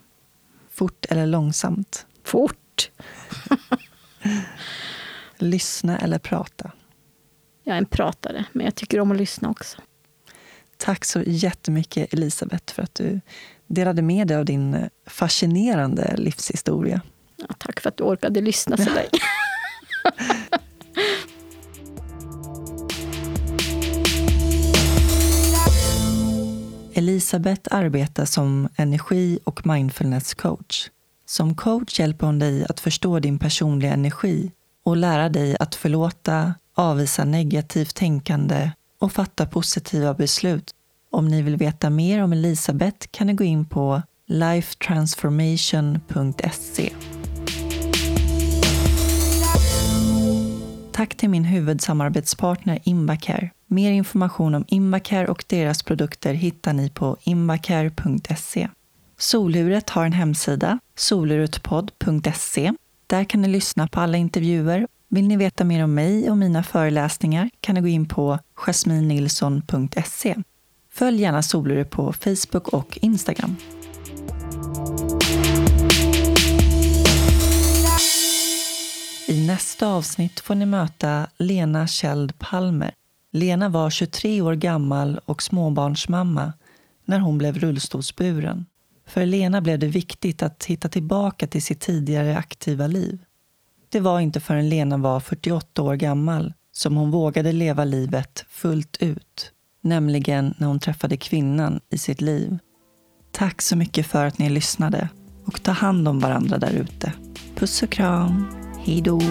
Fort eller långsamt? Fort. Lyssna eller prata? Jag är en pratare, men jag tycker om att lyssna också. Tack så jättemycket Elisabeth för att du delade med dig av din fascinerande livshistoria. Ja, tack för att du orkade lyssna så länge. Elisabeth arbetar som energi och mindfulness coach. Som coach hjälper hon dig att förstå din personliga energi och lära dig att förlåta, avvisa negativt tänkande och fatta positiva beslut. Om ni vill veta mer om Elisabeth kan ni gå in på lifetransformation.se. Tack till min huvudsamarbetspartner Invacare. Mer information om Invacare och deras produkter hittar ni på invacare.se. Soluret har en hemsida, solurutpodd.se. Där kan ni lyssna på alla intervjuer. Vill ni veta mer om mig och mina föreläsningar kan ni gå in på jasminnilsson.se. Följ gärna Soluret på Facebook och Instagram. I nästa avsnitt får ni möta Lena Kjeld Palmer. Lena var 23 år gammal och småbarnsmamma när hon blev rullstolsburen. För Lena blev det viktigt att hitta tillbaka till sitt tidigare aktiva liv. Det var inte förrän Lena var 48 år gammal som hon vågade leva livet fullt ut. Nämligen när hon träffade kvinnan i sitt liv. Tack så mycket för att ni lyssnade och ta hand om varandra där ute. Puss och kram. Hej då!